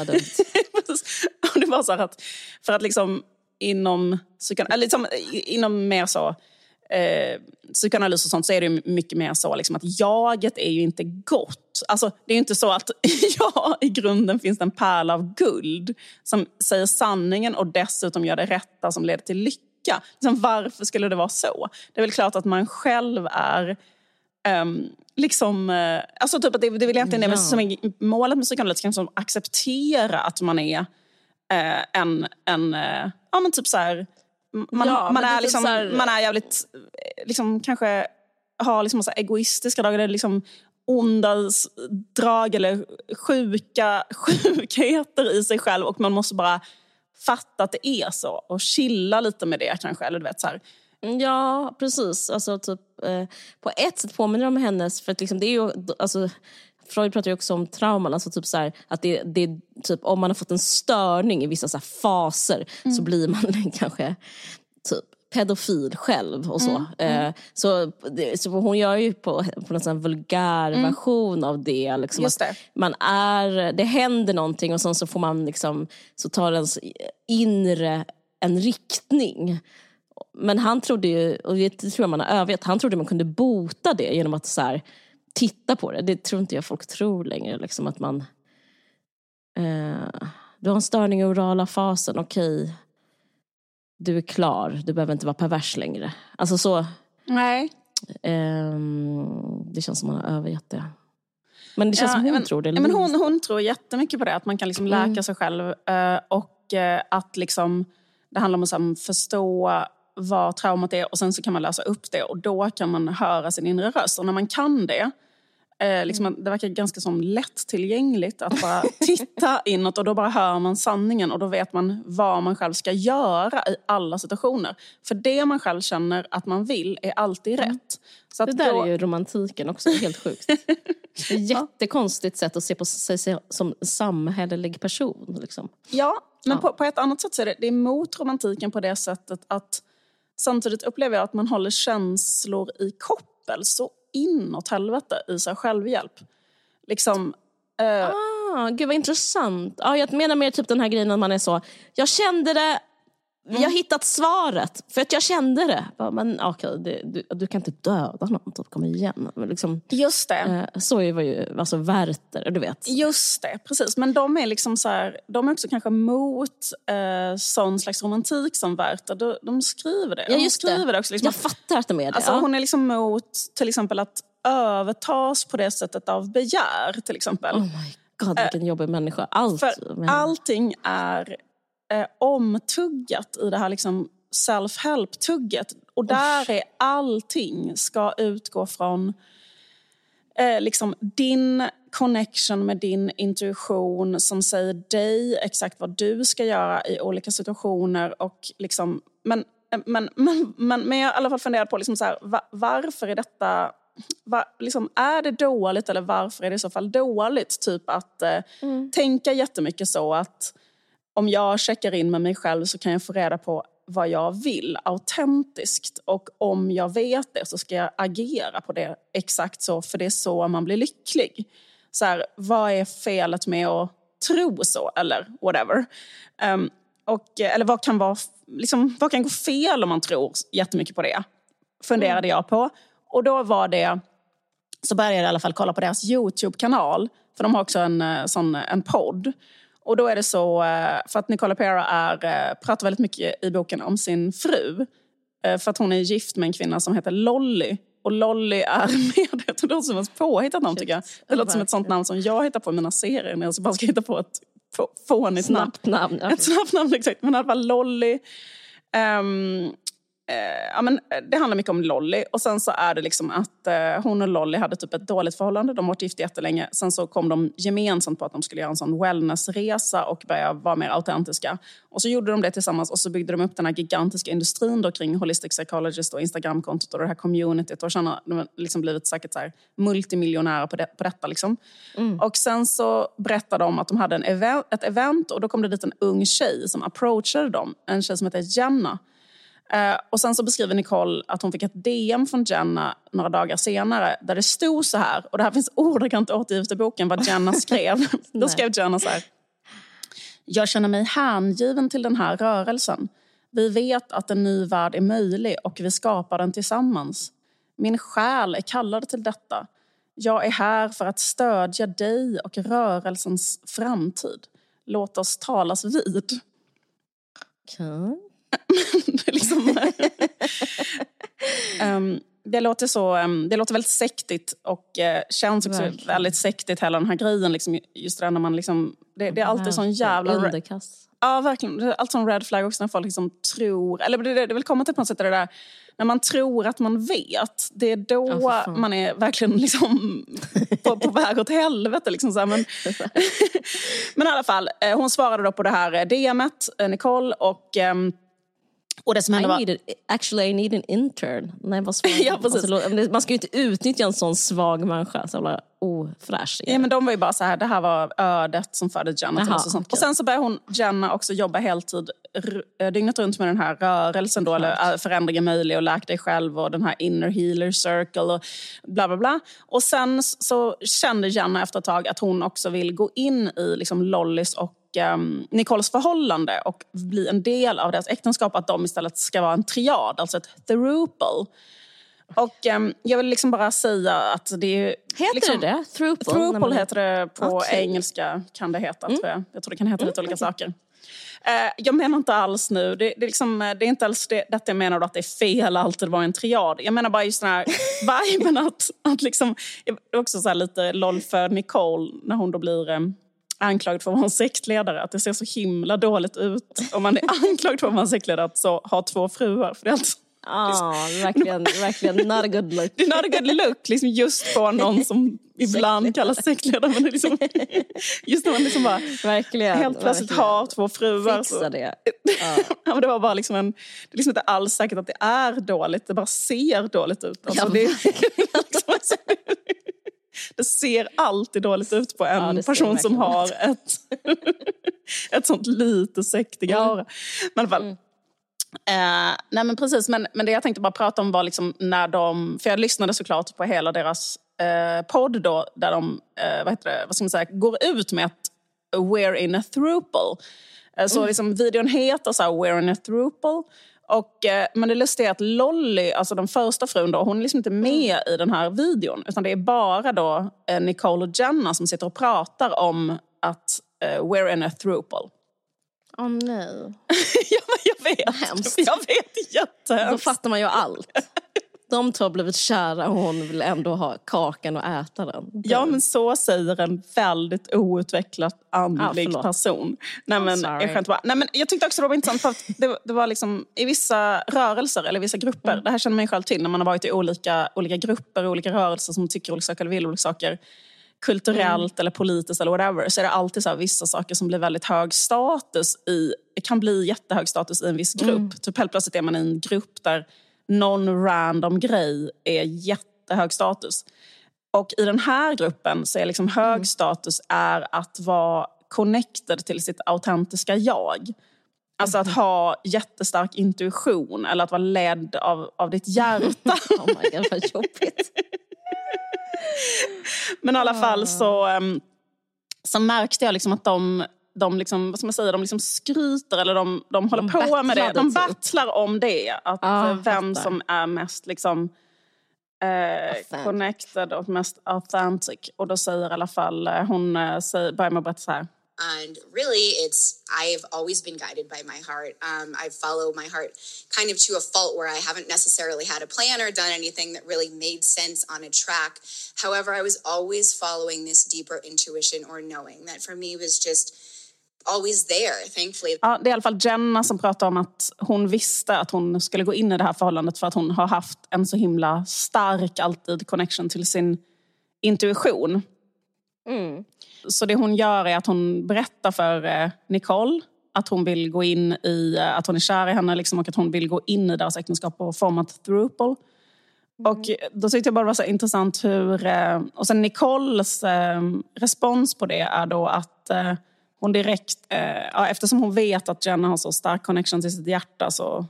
det var så här att, för att liksom inom, eller liksom, inom mer så eh, psykoanalys och sånt så är det ju mycket mer så liksom att jaget är ju inte gott. Alltså, det är ju inte så att *laughs* ja, i grunden finns det en pärla av guld som säger sanningen och dessutom gör det rätta som leder till lycka. Liksom, varför skulle det vara så? Det är väl klart att man själv är ehm, liksom, eh, alltså typ att det, det är väl egentligen det Ja. som är målet med psykoanalytiker, liksom acceptera att man är eh, en, en eh, ja men typ så här, man, Ja, man, det är typ liksom, här- man är jävligt, liksom kanske har liksom här egoistiska drag, eller liksom onda drag eller sjuka *laughs* sjukheter i sig själv och man måste bara fatta att det är så och chilla lite med det kanske. Eller du vet så här. Ja, precis. Alltså, typ, eh, på ett sätt påminner det om hennes... För att liksom, det är ju, alltså, Freud pratar ju också om trauman. Alltså, typ så här, att det, det, typ, om man har fått en störning i vissa så faser så blir man *laughs* kanske typ pedofil själv och så. Eh, så, så hon gör ju på, på något sån vulgär version av det. Liksom, Just att det. Man är, det händer någonting och sen så får man liksom, så tar ens inre en riktning. Men han trodde ju, och det tror jag man har övergett, han trodde man kunde bota det genom att så här, titta på det. Det tror inte jag folk tror längre. Liksom att man... Eh, du har en störning i orala fasen, okej. Du är klar, du behöver inte vara pervers längre. Alltså så, Nej. ehm, det känns som man har övergett det. Men det känns Ja, som hon men- tror det. Ja, men hon, hon tror jättemycket på det, att man kan liksom läka Mm. sig själv. eh, och eh, att liksom, det handlar om att förstå vad traumat är och sen så kan man lösa upp det och då kan man höra sin inre röst. Och när man kan det, eh, liksom, det verkar ganska som lättillgängligt att bara *laughs* titta inåt och då bara hör man sanningen och då vet man vad man själv ska göra i alla situationer. För det man själv känner att man vill är alltid rätt. Så Mm. Det där då, är ju romantiken också, helt sjukt. *laughs* Det är ett jättekonstigt sätt att se på sig som samhällelig person. Liksom. Ja, men Ja. På, på ett annat sätt så är det, det är mot romantiken på det sättet att samtidigt upplever jag att man håller känslor i koppel så inåt helvete i sig självhjälp. Liksom, eh, Ah, gud vad intressant. Ja, jag menar mer typ den här grejen att man är så, jag kände det, vi har hittat svaret för att jag kände det. Men okej, det, du, du kan inte döda någon, typ, kom igen. Men Liksom, just det. eh, så var ju alltså Werther, du vet. Just det, precis. Men de är liksom så här, de är också kanske mot eh, sån slags romantik som Werther. De, de skriver det. Ja, de just det. skriver det också. Liksom, Jag fattar att de är det. Alltså, ja. Hon är liksom mot till exempel att övertas på det sättet av begär till exempel. Oh my god, vilken jobbig människa. Allt. För allting är eh, omtuggat i det här liksom self-help-tugget. Och där är allting ska utgå från eh, liksom din connection med din intuition som säger dig exakt vad du ska göra i olika situationer. Och liksom, men, men, men, men, men jag har i alla fall funderat på liksom så här, va, varför är detta... Va, liksom, är det dåligt eller varför är det i så fall dåligt? Typ att eh, tänka jättemycket så att om jag checkar in med mig själv så kan jag få reda på vad jag vill autentiskt. Och om jag vet det så ska jag agera på det exakt så, för det är så man blir lycklig. Så här, vad är felet med att tro så, eller whatever? Ehm, och, eller vad kan, vara, liksom, vad kan gå fel om man tror jättemycket på det? Funderade jag på. Och då var det så började jag i alla fall kolla på deras Youtube-kanal. För de har också en, eh, sån, en podd. Och då är det så, eh, för att Nicola Pera är, eh, pratar väldigt mycket i boken om sin fru. Eh, För att hon är gift med en kvinna som heter Lolly. Och Lolly är *laughs* med, det låter som ett påhittat namn tycker jag. Det låter som ett sånt namn som jag hittar på i mina serier när jag bara ska hitta på ett få- fånigt namn. Snabbt namn. Ja. Ett snabbt namn, exakt. Men i alla fall Lolly. ehm, eh, ja, men, eh, det handlar mycket om Lolly. Och sen så är det liksom att eh, hon och Lolly hade typ ett dåligt förhållande. De har varit gifta jättelänge. Sen så kom de gemensamt på att de skulle göra en sån wellnessresa och börja vara mer autentiska. Och så gjorde de det tillsammans och så byggde de upp den här gigantiska industrin då kring Holistic Psychologist och Instagramkontot och det här communityt. Och de har liksom blivit säkert så här multimiljonärer på, det, på detta. Liksom. Och sen så berättade de att de hade en event, ett event och då kom det dit en ung tjej som approachade dem. En tjej som heter Jenna. Eh, och sen så beskriver Nicole att hon fick ett DM från Jenna några dagar senare där det stod så här, och det här finns ordagrant återgivet i boken vad Jenna skrev. *laughs* Då skrev Jenna så här. Jag känner mig hängiven till den här rörelsen. Vi vet att en ny värld är möjlig och vi skapar den tillsammans. Min själ är kallad till detta. Jag är här för att stödja dig och rörelsens framtid. Låt oss talas vid. Okej. *laughs* det, liksom, *laughs* Ehm, det, låter så, ehm, det låter väldigt sektigt och uh, känns också Verkligen. väldigt sektigt hela den här grejen. Liksom, just det när man liksom, det, det är alltid sån jävla... Underkast. Ja, verkligen. Det är alltid sån red flag också när folk liksom tror... Eller det, det, det vill komma till på något sätt det där när man tror att man vet. Det är då fan. man är verkligen liksom på, på väg åt helvete. Liksom så. Men, *laughs* men i alla fall, eh, hon svarade då på det här eh, DMet, Nicole. Och, ehm, och det som I hände var... need it. Actually I need an intern. Nej, vad svag. *laughs* Ja, precis. Alltså, man ska ju inte utnyttja en sån svag människa. Så jävla ofräsch. Ja, men de var ju bara så här, det här var ödet som till Jaha, oss. Och, sånt. okej. och sen så började hon, Jenna också jobba heltid dygnet runt med den här rörelsen då, eller äh, förändring är möjlig och läk dig själv och den här inner healer circle och bla bla bla. Och sen så kände Jenna efter ett tag att hon också vill gå in i liksom Lollys och um, Nicoles förhållande och bli en del av deras äktenskap, att de istället ska vara en triad, alltså ett throuple. Och ehm, jag vill liksom bara säga att det är... Heter liksom, det det? Nej, men- heter det på. Mm. engelska. kan det heta, tror jag. Jag tror det kan heta lite olika saker. Eh, jag menar inte alls nu, det, det, är liksom, eh, det är inte alls det, detta jag menar att det är fel alltid att vara en triad. Jag menar bara just den här *laughs* viben att, att liksom, också så lite LOL för Nicole när hon då blir eh, anklagad för att vara en sektledare. Att det ser så himla dåligt ut om man är *laughs* anklagad för att vara en sektledare att så, ha två fruar. För det är alltid, Ja, verkligen, *laughs* verkligen not a good look. det är not a good look liksom just på någon som *laughs* ibland kallas sektledare. Men liksom, *laughs* just när man liksom bara Verkligen. helt plötsligt verkligen. har två fruar. Så, Fixa det. ja, men det var bara liksom en, det är liksom inte alls säkert att det är dåligt, det bara ser dåligt ut. Alltså, Ja, det, liksom, alltså, det ser alltid dåligt ut på en Ja, person som har ett, ett sånt lite sektiga Mm. Men i alla fall. Eh, nej men precis, men, men det jag tänkte bara prata om var liksom när de, för jag lyssnade såklart på hela deras eh, podd då, där de, eh, vad heter det, vad ska man säga, går ut med att we're in a throuple. Eh, så liksom videon heter så här, we're in a throuple. Och, eh, men det lustiga är att Lolly, alltså den första frun, då, hon är liksom inte med i den här videon. Utan det är bara då eh, Nicole och Jenna som sitter och pratar om att eh, we're in a throuple. Åh nej. *laughs* ja, men jag vet. hemskt. Jag vet Då jättehemskt. fattar man ju allt. De två har blivit kära och hon vill ändå ha kakan och äta den. Ja, men så säger en väldigt outvecklad andlig förlåt. person. Nej, men, jag, skämtar bara. Nej, men jag tyckte också det var intressant för att det, det var liksom i vissa rörelser eller vissa grupper, Mm. det här känner man ju själv till när man har varit i olika, olika grupper, olika rörelser som tycker olika saker eller vill olika saker kulturellt Mm. eller politiskt eller whatever, så är det alltid så här, vissa saker som blir väldigt hög status i, kan bli jättehög status i en viss grupp. Mm. Typ helt plötsligt är man i en grupp där någon random grej är jättehög status. Och i den här gruppen så är liksom hög Mm. status är att vara connected till sitt autentiska jag. Alltså Mm. att ha jättestark intuition eller att vara ledd av, av ditt hjärta. *laughs* Oh my god vad jobbigt. Men i alla Ah. fall så, um, så märkte jag liksom att de, de, liksom, vad ska man säga, de liksom skryter eller de, de håller De på med det. De typ. battlar om det. Att Ja, eh, vem fattar. som är mest liksom, eh, connected och mest authentic. Och då säger i alla fall, eh, hon eh, säger, börjar med att berätta så här. And really, it's I've always been guided by my heart. Um, I follow my heart kind of to a fault where I haven't necessarily had a plan or done anything that really made sense on a track. However, I was always following this deeper intuition or knowing that for me was just always there, thankfully. Ja, det är i alla fall Jenna som pratar om att hon visste att hon skulle gå in i det här förhållandet för att hon har haft en så himla stark alltid connection till sin intuition. Så det hon gör är att hon berättar för eh, Nicole att hon vill gå in i, eh, att hon är kär i henne liksom, och att hon vill gå in i deras äktenskap och forma ett throuple. Och då tyckte jag bara det var så intressant hur... eh, Och sen Nicoles respons på det är då att hon direkt... Ja, eftersom hon vet att Jenna har så stark connection till sitt hjärta så...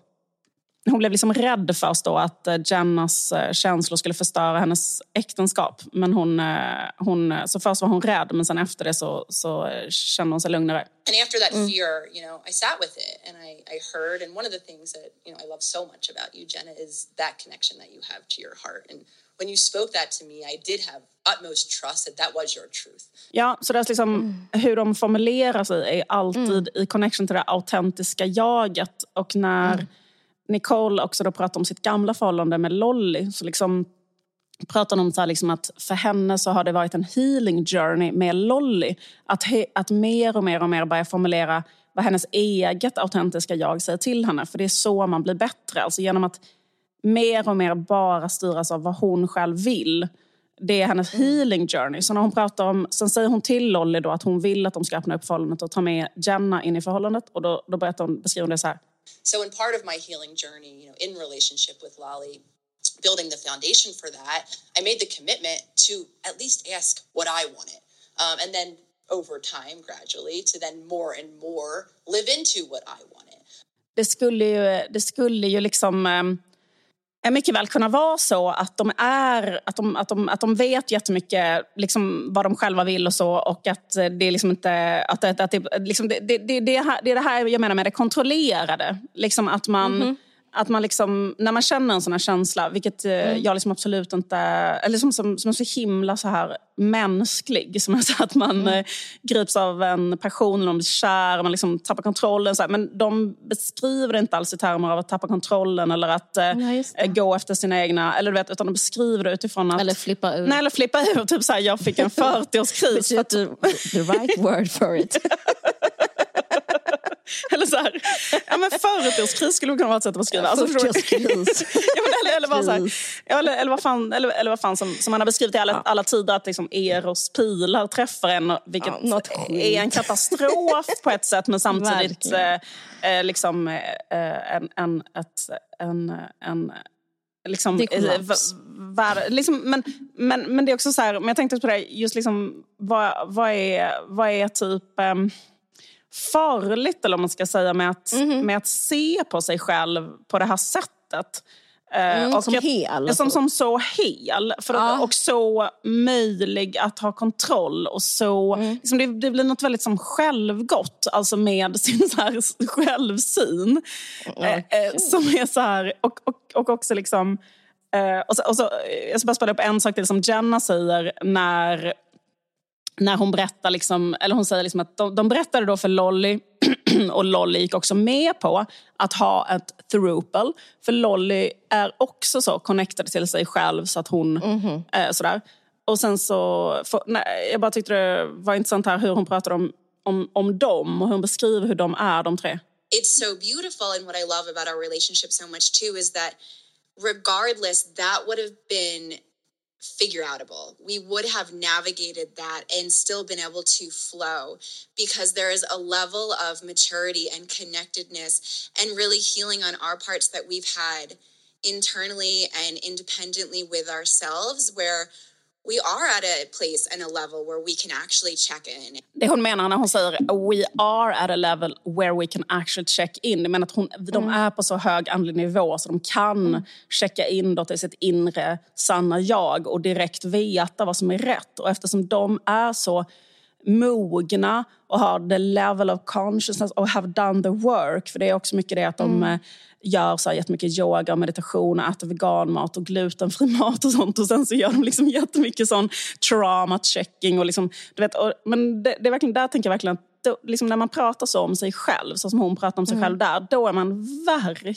Hon blev liksom rädd först då att eh, Jennas eh, känslor skulle förstöra hennes äktenskap. Men hon, eh, hon, så först var hon rädd men sen efter det så, så eh, kände hon sig lugnare. And after that fear, you know, I sat with it and I, I heard. And one of the things that, you know, I love so much about you, Jenna, is that connection that you have to your heart. And when you spoke that to me, I did have utmost trust that that was your truth. Ja, så deras liksom, hur de formulerar sig är alltid i connection till det autentiska jaget. Och när Nicole också då pratar om sitt gamla förhållande med Lolly så liksom pratar de om så liksom att för henne så har det varit en healing journey med Lolly. Att, att mer och mer och mer börja formulera vad hennes eget autentiska jag säger till henne. För det är så man blir bättre. Alltså genom att mer och mer bara styras av vad hon själv vill. Det är hennes healing journey. Så när hon pratar om, sen säger hon till Lolly då att hon vill att de ska öppna upp förhållandet och ta med Jenna in i förhållandet. Och då, då berättar hon, beskriver hon det så här. So, in part of my healing journey, you know, in relationship with Lolly, building the foundation for that, I made the commitment to at least ask what I wanted. Um, and then over time, gradually, to then more and more live into what I wanted. det skulle ju, det skulle ju liksom eh, mycket väl kunna vara så att de, är, att de, att de, att de vet jättemycket liksom, vad de själva vill och så och att det är liksom inte... Att, att, att det, liksom, det, det, det, det, det är det här jag menar med det kontrollerade. Liksom att man... Mm -hmm att man liksom, när man känner en sån här känsla, vilket eh, jag liksom absolut inte... Eller som, som, som är så himla så här mänsklig. Som är så att man eh, grips av en passion, man blir kär, man liksom tappar kontrollen. Så här. Men de beskriver det inte alls i termer av att tappa kontrollen eller att eh, eh, gå efter sina egna... Eller du vet, utan de beskriver det utifrån att... Eller flippa ur. Nej, eller flippa ur. Typ så här, jag fick en 40-årskris. Which is the, the right word for it. *laughs* *laughs* eller så här, ja, men 40-årskris skulle kunna vara ett sätt att beskriva. Alltså, förstår du? 40-årskris. *laughs* ja, men, eller, eller, bara så här, ja, eller, eller vad fan, eller, eller vad fan som, som man har beskrivit i alla, alla tider att liksom Eros pilar träffar en, vilket Ja, är en katastrof på ett sätt men samtidigt eh, eh, liksom, eh, en, en, ett, en, en Liksom, Det är eh, v- vär- liksom, men, men, men det är också så här, men jag tänkte på det, just liksom, vad, vad, är, vad är typ ehm, farligt, eller om man ska säga, med att, Mhm. med att se på sig själv på det här sättet. Eh, Mm, som jag- hel. Som, som så hel. För Ja. Och så möjlig att ha kontroll. Och så, Mm. liksom det, det blir något väldigt som självgott, alltså med *laughs* sin så här självsyn. Eh, eh, som är så här, och, och, och också liksom... Eh, och så, och så, jag ska bara spela upp en sak till som Jenna säger när när hon berättar, liksom, eller hon säger liksom att de, de berättade då för Lolly *clears throat* och Lolly gick också med på att ha ett throuple. För Lolly är också så connected till sig själv så att hon... Eh, sådär. Och sen så... För, nej, jag bara tyckte det var intressant här hur hon pratade om, om, om dem och hur hon beskriver hur de är, de tre. it's so beautiful and what i love about our relationship so much too is that regardless that would have been figure outable. We would have navigated that and still been able to flow because there is a level of maturity and connectedness and really healing on our parts that we've had internally and independently with ourselves where we are at a place and a level where we can actually check in Det hon menar när hon säger we are at a level where we can actually check in. Det menar att hon, de är på så hög andlig nivå så de kan checka in då till sitt inre sanna jag och direkt veta vad som är rätt. Och eftersom de är så mogna och har the level of consciousness och have done the work. För det är också mycket det att de eh, gör så här jättemycket yoga och meditation och äter veganmat och glutenfri *laughs* mat och sånt. Och sen så gör de liksom jättemycket sån trauma checking. Och liksom, du vet, och, men det, det är verkligen, där tänker jag verkligen att då, liksom när man pratar så om sig själv, så som hon pratar om sig själv där, då är man verkligen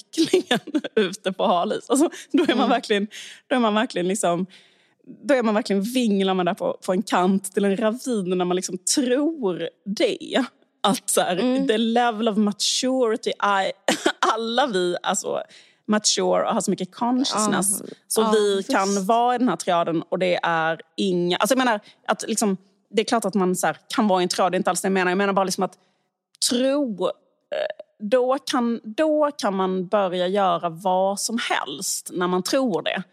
*laughs* ute på halis. Alltså, då är man verkligen, då är man verkligen liksom då är man verkligen vinglar man där på, på en kant till en ravin när man liksom tror det. Att så här, the level of maturity, I, *laughs* alla vi alltså mature och har så mycket consciousness. Ja, så ja, vi visst. kan vara i den här triaden och det är inga... Alltså jag menar, att liksom, det är klart att man så här, kan vara i en triad, det är inte alls det jag menar. Jag menar bara liksom att tro, eh, då kan, då kan man börja göra vad som helst när man tror det.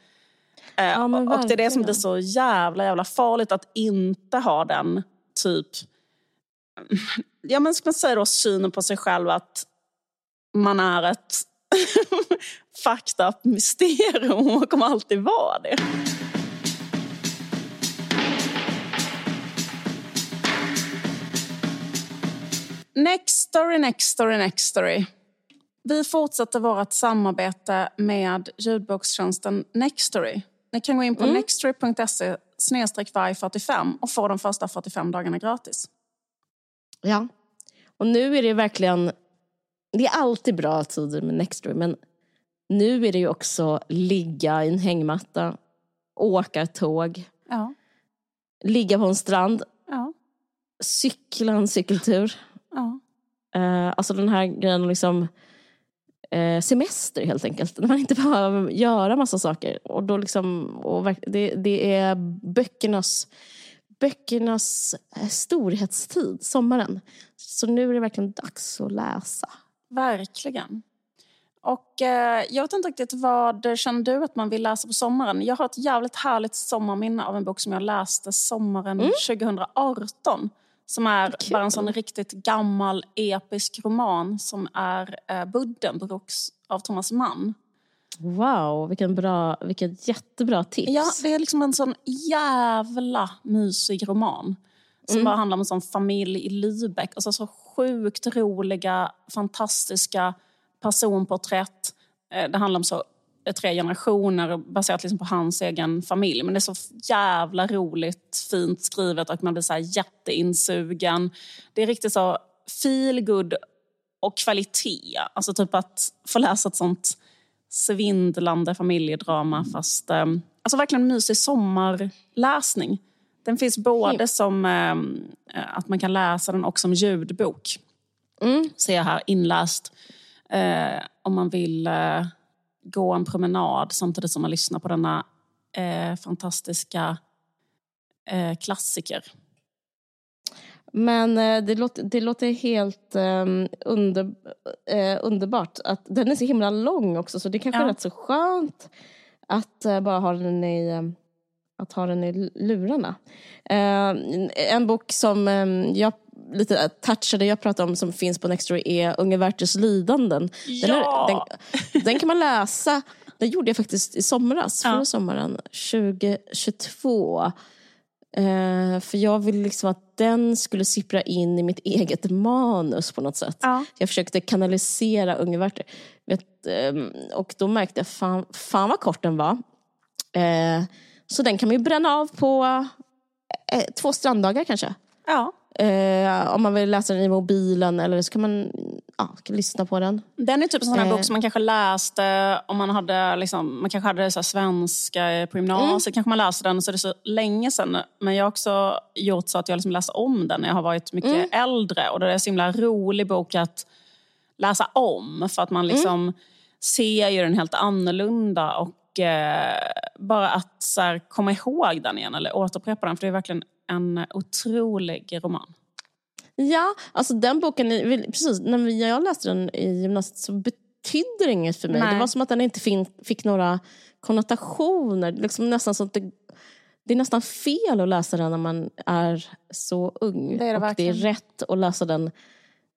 Eh, Ja, och det är det som blir så jävla jävla farligt att inte ha den typ, ja men ska man säga då synen på sig själv att man är ett *laughs* fucked up mysterium och kommer alltid vara det. Next story, next story, next story. Vi fortsätter vårt samarbete med ljudbokstjänsten Nextory. Ni kan gå in på nextory.se varg45 och få de första 45 dagarna gratis. Ja. Och nu är det verkligen... Det är alltid bra tider med Nextory, men nu är det ju också ligga i en hängmatta, åka tåg, Ja, ligga på en strand, ja, cykla en cykeltur. ja. Eh, alltså den här grejen liksom semester helt enkelt. När man inte behöver göra massa saker. Och då liksom, och det, det är böckernas, böckernas eh, storhetstid, sommaren. Så nu är det verkligen dags att läsa. Verkligen. Och eh, jag vet inte riktigt vad känner du att man vill läsa på sommaren? Jag har ett jävligt härligt sommarminne av en bok som jag läste sommaren 2018. Som är Kul. bara en sån riktigt gammal episk roman som är eh, Buddenbrooks av Thomas Mann. Wow, vilken bra, vilket jättebra tips. Ja, det är liksom en sån jävla mysig roman. Som bara handlar om en sån familj i Lübeck. Alltså så sjukt roliga, fantastiska personporträtt. Eh, Det handlar om så tre generationer baserat liksom på hans egen familj. Men det är så jävla roligt, fint skrivet och man blir så här jätteinsugen. Det är riktigt så feel good och kvalitet. Alltså typ att få läsa ett sånt svindlande familjedrama fast eh, alltså verkligen mysig sommarläsning. Den finns både som eh, att man kan läsa den och som ljudbok. Mm. Ser jag här inläst. Eh, om man vill eh, gå en promenad samtidigt som man lyssnar på denna eh, fantastiska eh, klassiker. Men eh, det, låter, det låter helt eh, under, eh, underbart. Att, den är så himla lång också så det kanske Ja. är rätt så skönt att eh, bara ha den i, eh, att ha den i lurarna. Eh, en bok som jag lite touchade, jag pratade om som finns på Nextory är Unge Werthers lidanden. Den, Ja! den, den kan man läsa, den gjorde jag faktiskt i somras, Ja. förra sommaren 2022. Eh, för jag ville liksom att den skulle sippra in i mitt eget manus på något sätt. Ja. Jag försökte kanalisera Unge Werther. Vet, ehm, och då märkte jag fan, fan vad kort den var. Eh, så den kan man ju bränna av på eh, två stranddagar kanske. Ja. Eh, om man vill läsa den i mobilen eller så kan man ja, kan lyssna på den. Den är typ en sån här Eh. bok som man kanske läste om man hade, liksom, man kanske hade så svenska på gymnasiet. Kanske man läste den så är det så länge sedan. Men jag har också gjort så att jag liksom läser om den när jag har varit mycket äldre. Och det är en så himla rolig bok att läsa om. För att man liksom ser ju den helt annorlunda. Och eh, bara att så här, komma ihåg den igen eller återupprepa den. För det är verkligen en otrolig roman. Ja, alltså den boken, precis, när jag läste den i gymnasiet så betydde det inget för mig. Nej. Det var som att den inte fick några konnotationer. Liksom nästan så det, det är nästan fel att läsa den när man är så ung. Det är det och det är rätt att läsa den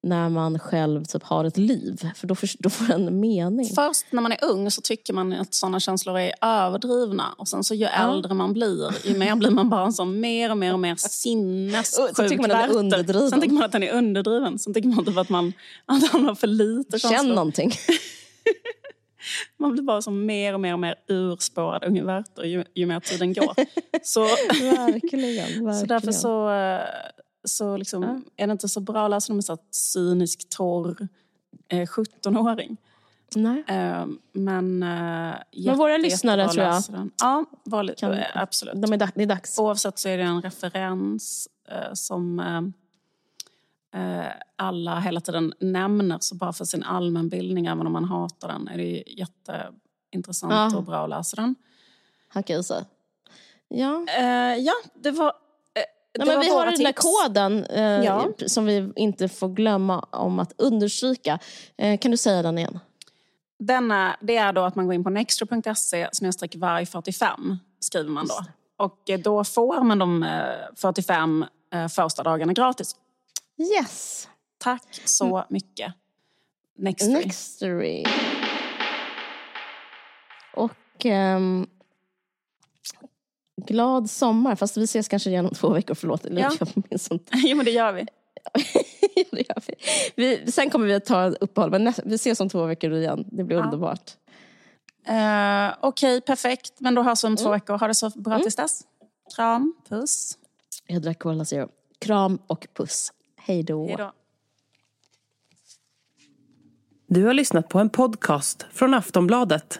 när man själv typ har ett liv. För då, för, då får den en mening. Först när man är ung så tycker man att sådana känslor är överdrivna. Och sen så ju äldre man blir, ju mer blir man bara sån mer och mer och mer sinnessjuk Så tycker man den är Werther. underdriven. Sen tycker man att den är underdriven. Sen tycker man typ att, man, att han har för lite Känn känslor. någonting. *laughs* Man blir bara som mer och mer och mer urspårad unge Werther ju, ju mer tiden går. så, *laughs* verkligen, *laughs* verkligen. så därför så, eh, så liksom, Ja. är det inte så bra att läsa dem med så cynisk, torr eh, 17-åring. Nej. Eh, men, eh, Men våra lyssnare, tror jag, den. Ja, var, kan- eh, absolut. De är, dag- det är dags. Oavsett så är det en referens eh, som, eh, alla hela tiden nämner så bara för sin allmänbildning, även om man hatar den, är det jätteintressant Ja. och bra att läsa den. Sig. Ja. Ja, det var, Nej, men vi har den där koden eh, Ja. som vi inte får glömma om att understryka. Eh, kan du säga den igen? Denna, det är då att man går in på nextro.se snedstreck varg 45 skriver man då. Och eh, då får man de eh, 45 eh, första dagarna gratis. Yes. Tack så mycket. Nextory. Nextory. Och ehm, glad sommar, fast vi ses kanske igen om två veckor. Förlåt, eller Ja. jag minns inte. jo men det gör vi. *laughs* Ja, det gör vi. Vi, sen kommer vi att ta ett uppehåll, men nästa, vi ses om två veckor igen. Det blir Ja. underbart. Eh, Okej, perfekt. Men då hörs vi om två veckor. Ha det så bra tills dess. Kram, puss. Jag drack Cola Zero. Kram och puss. Hej då. Hej då. Du har lyssnat på en podcast från Aftonbladet.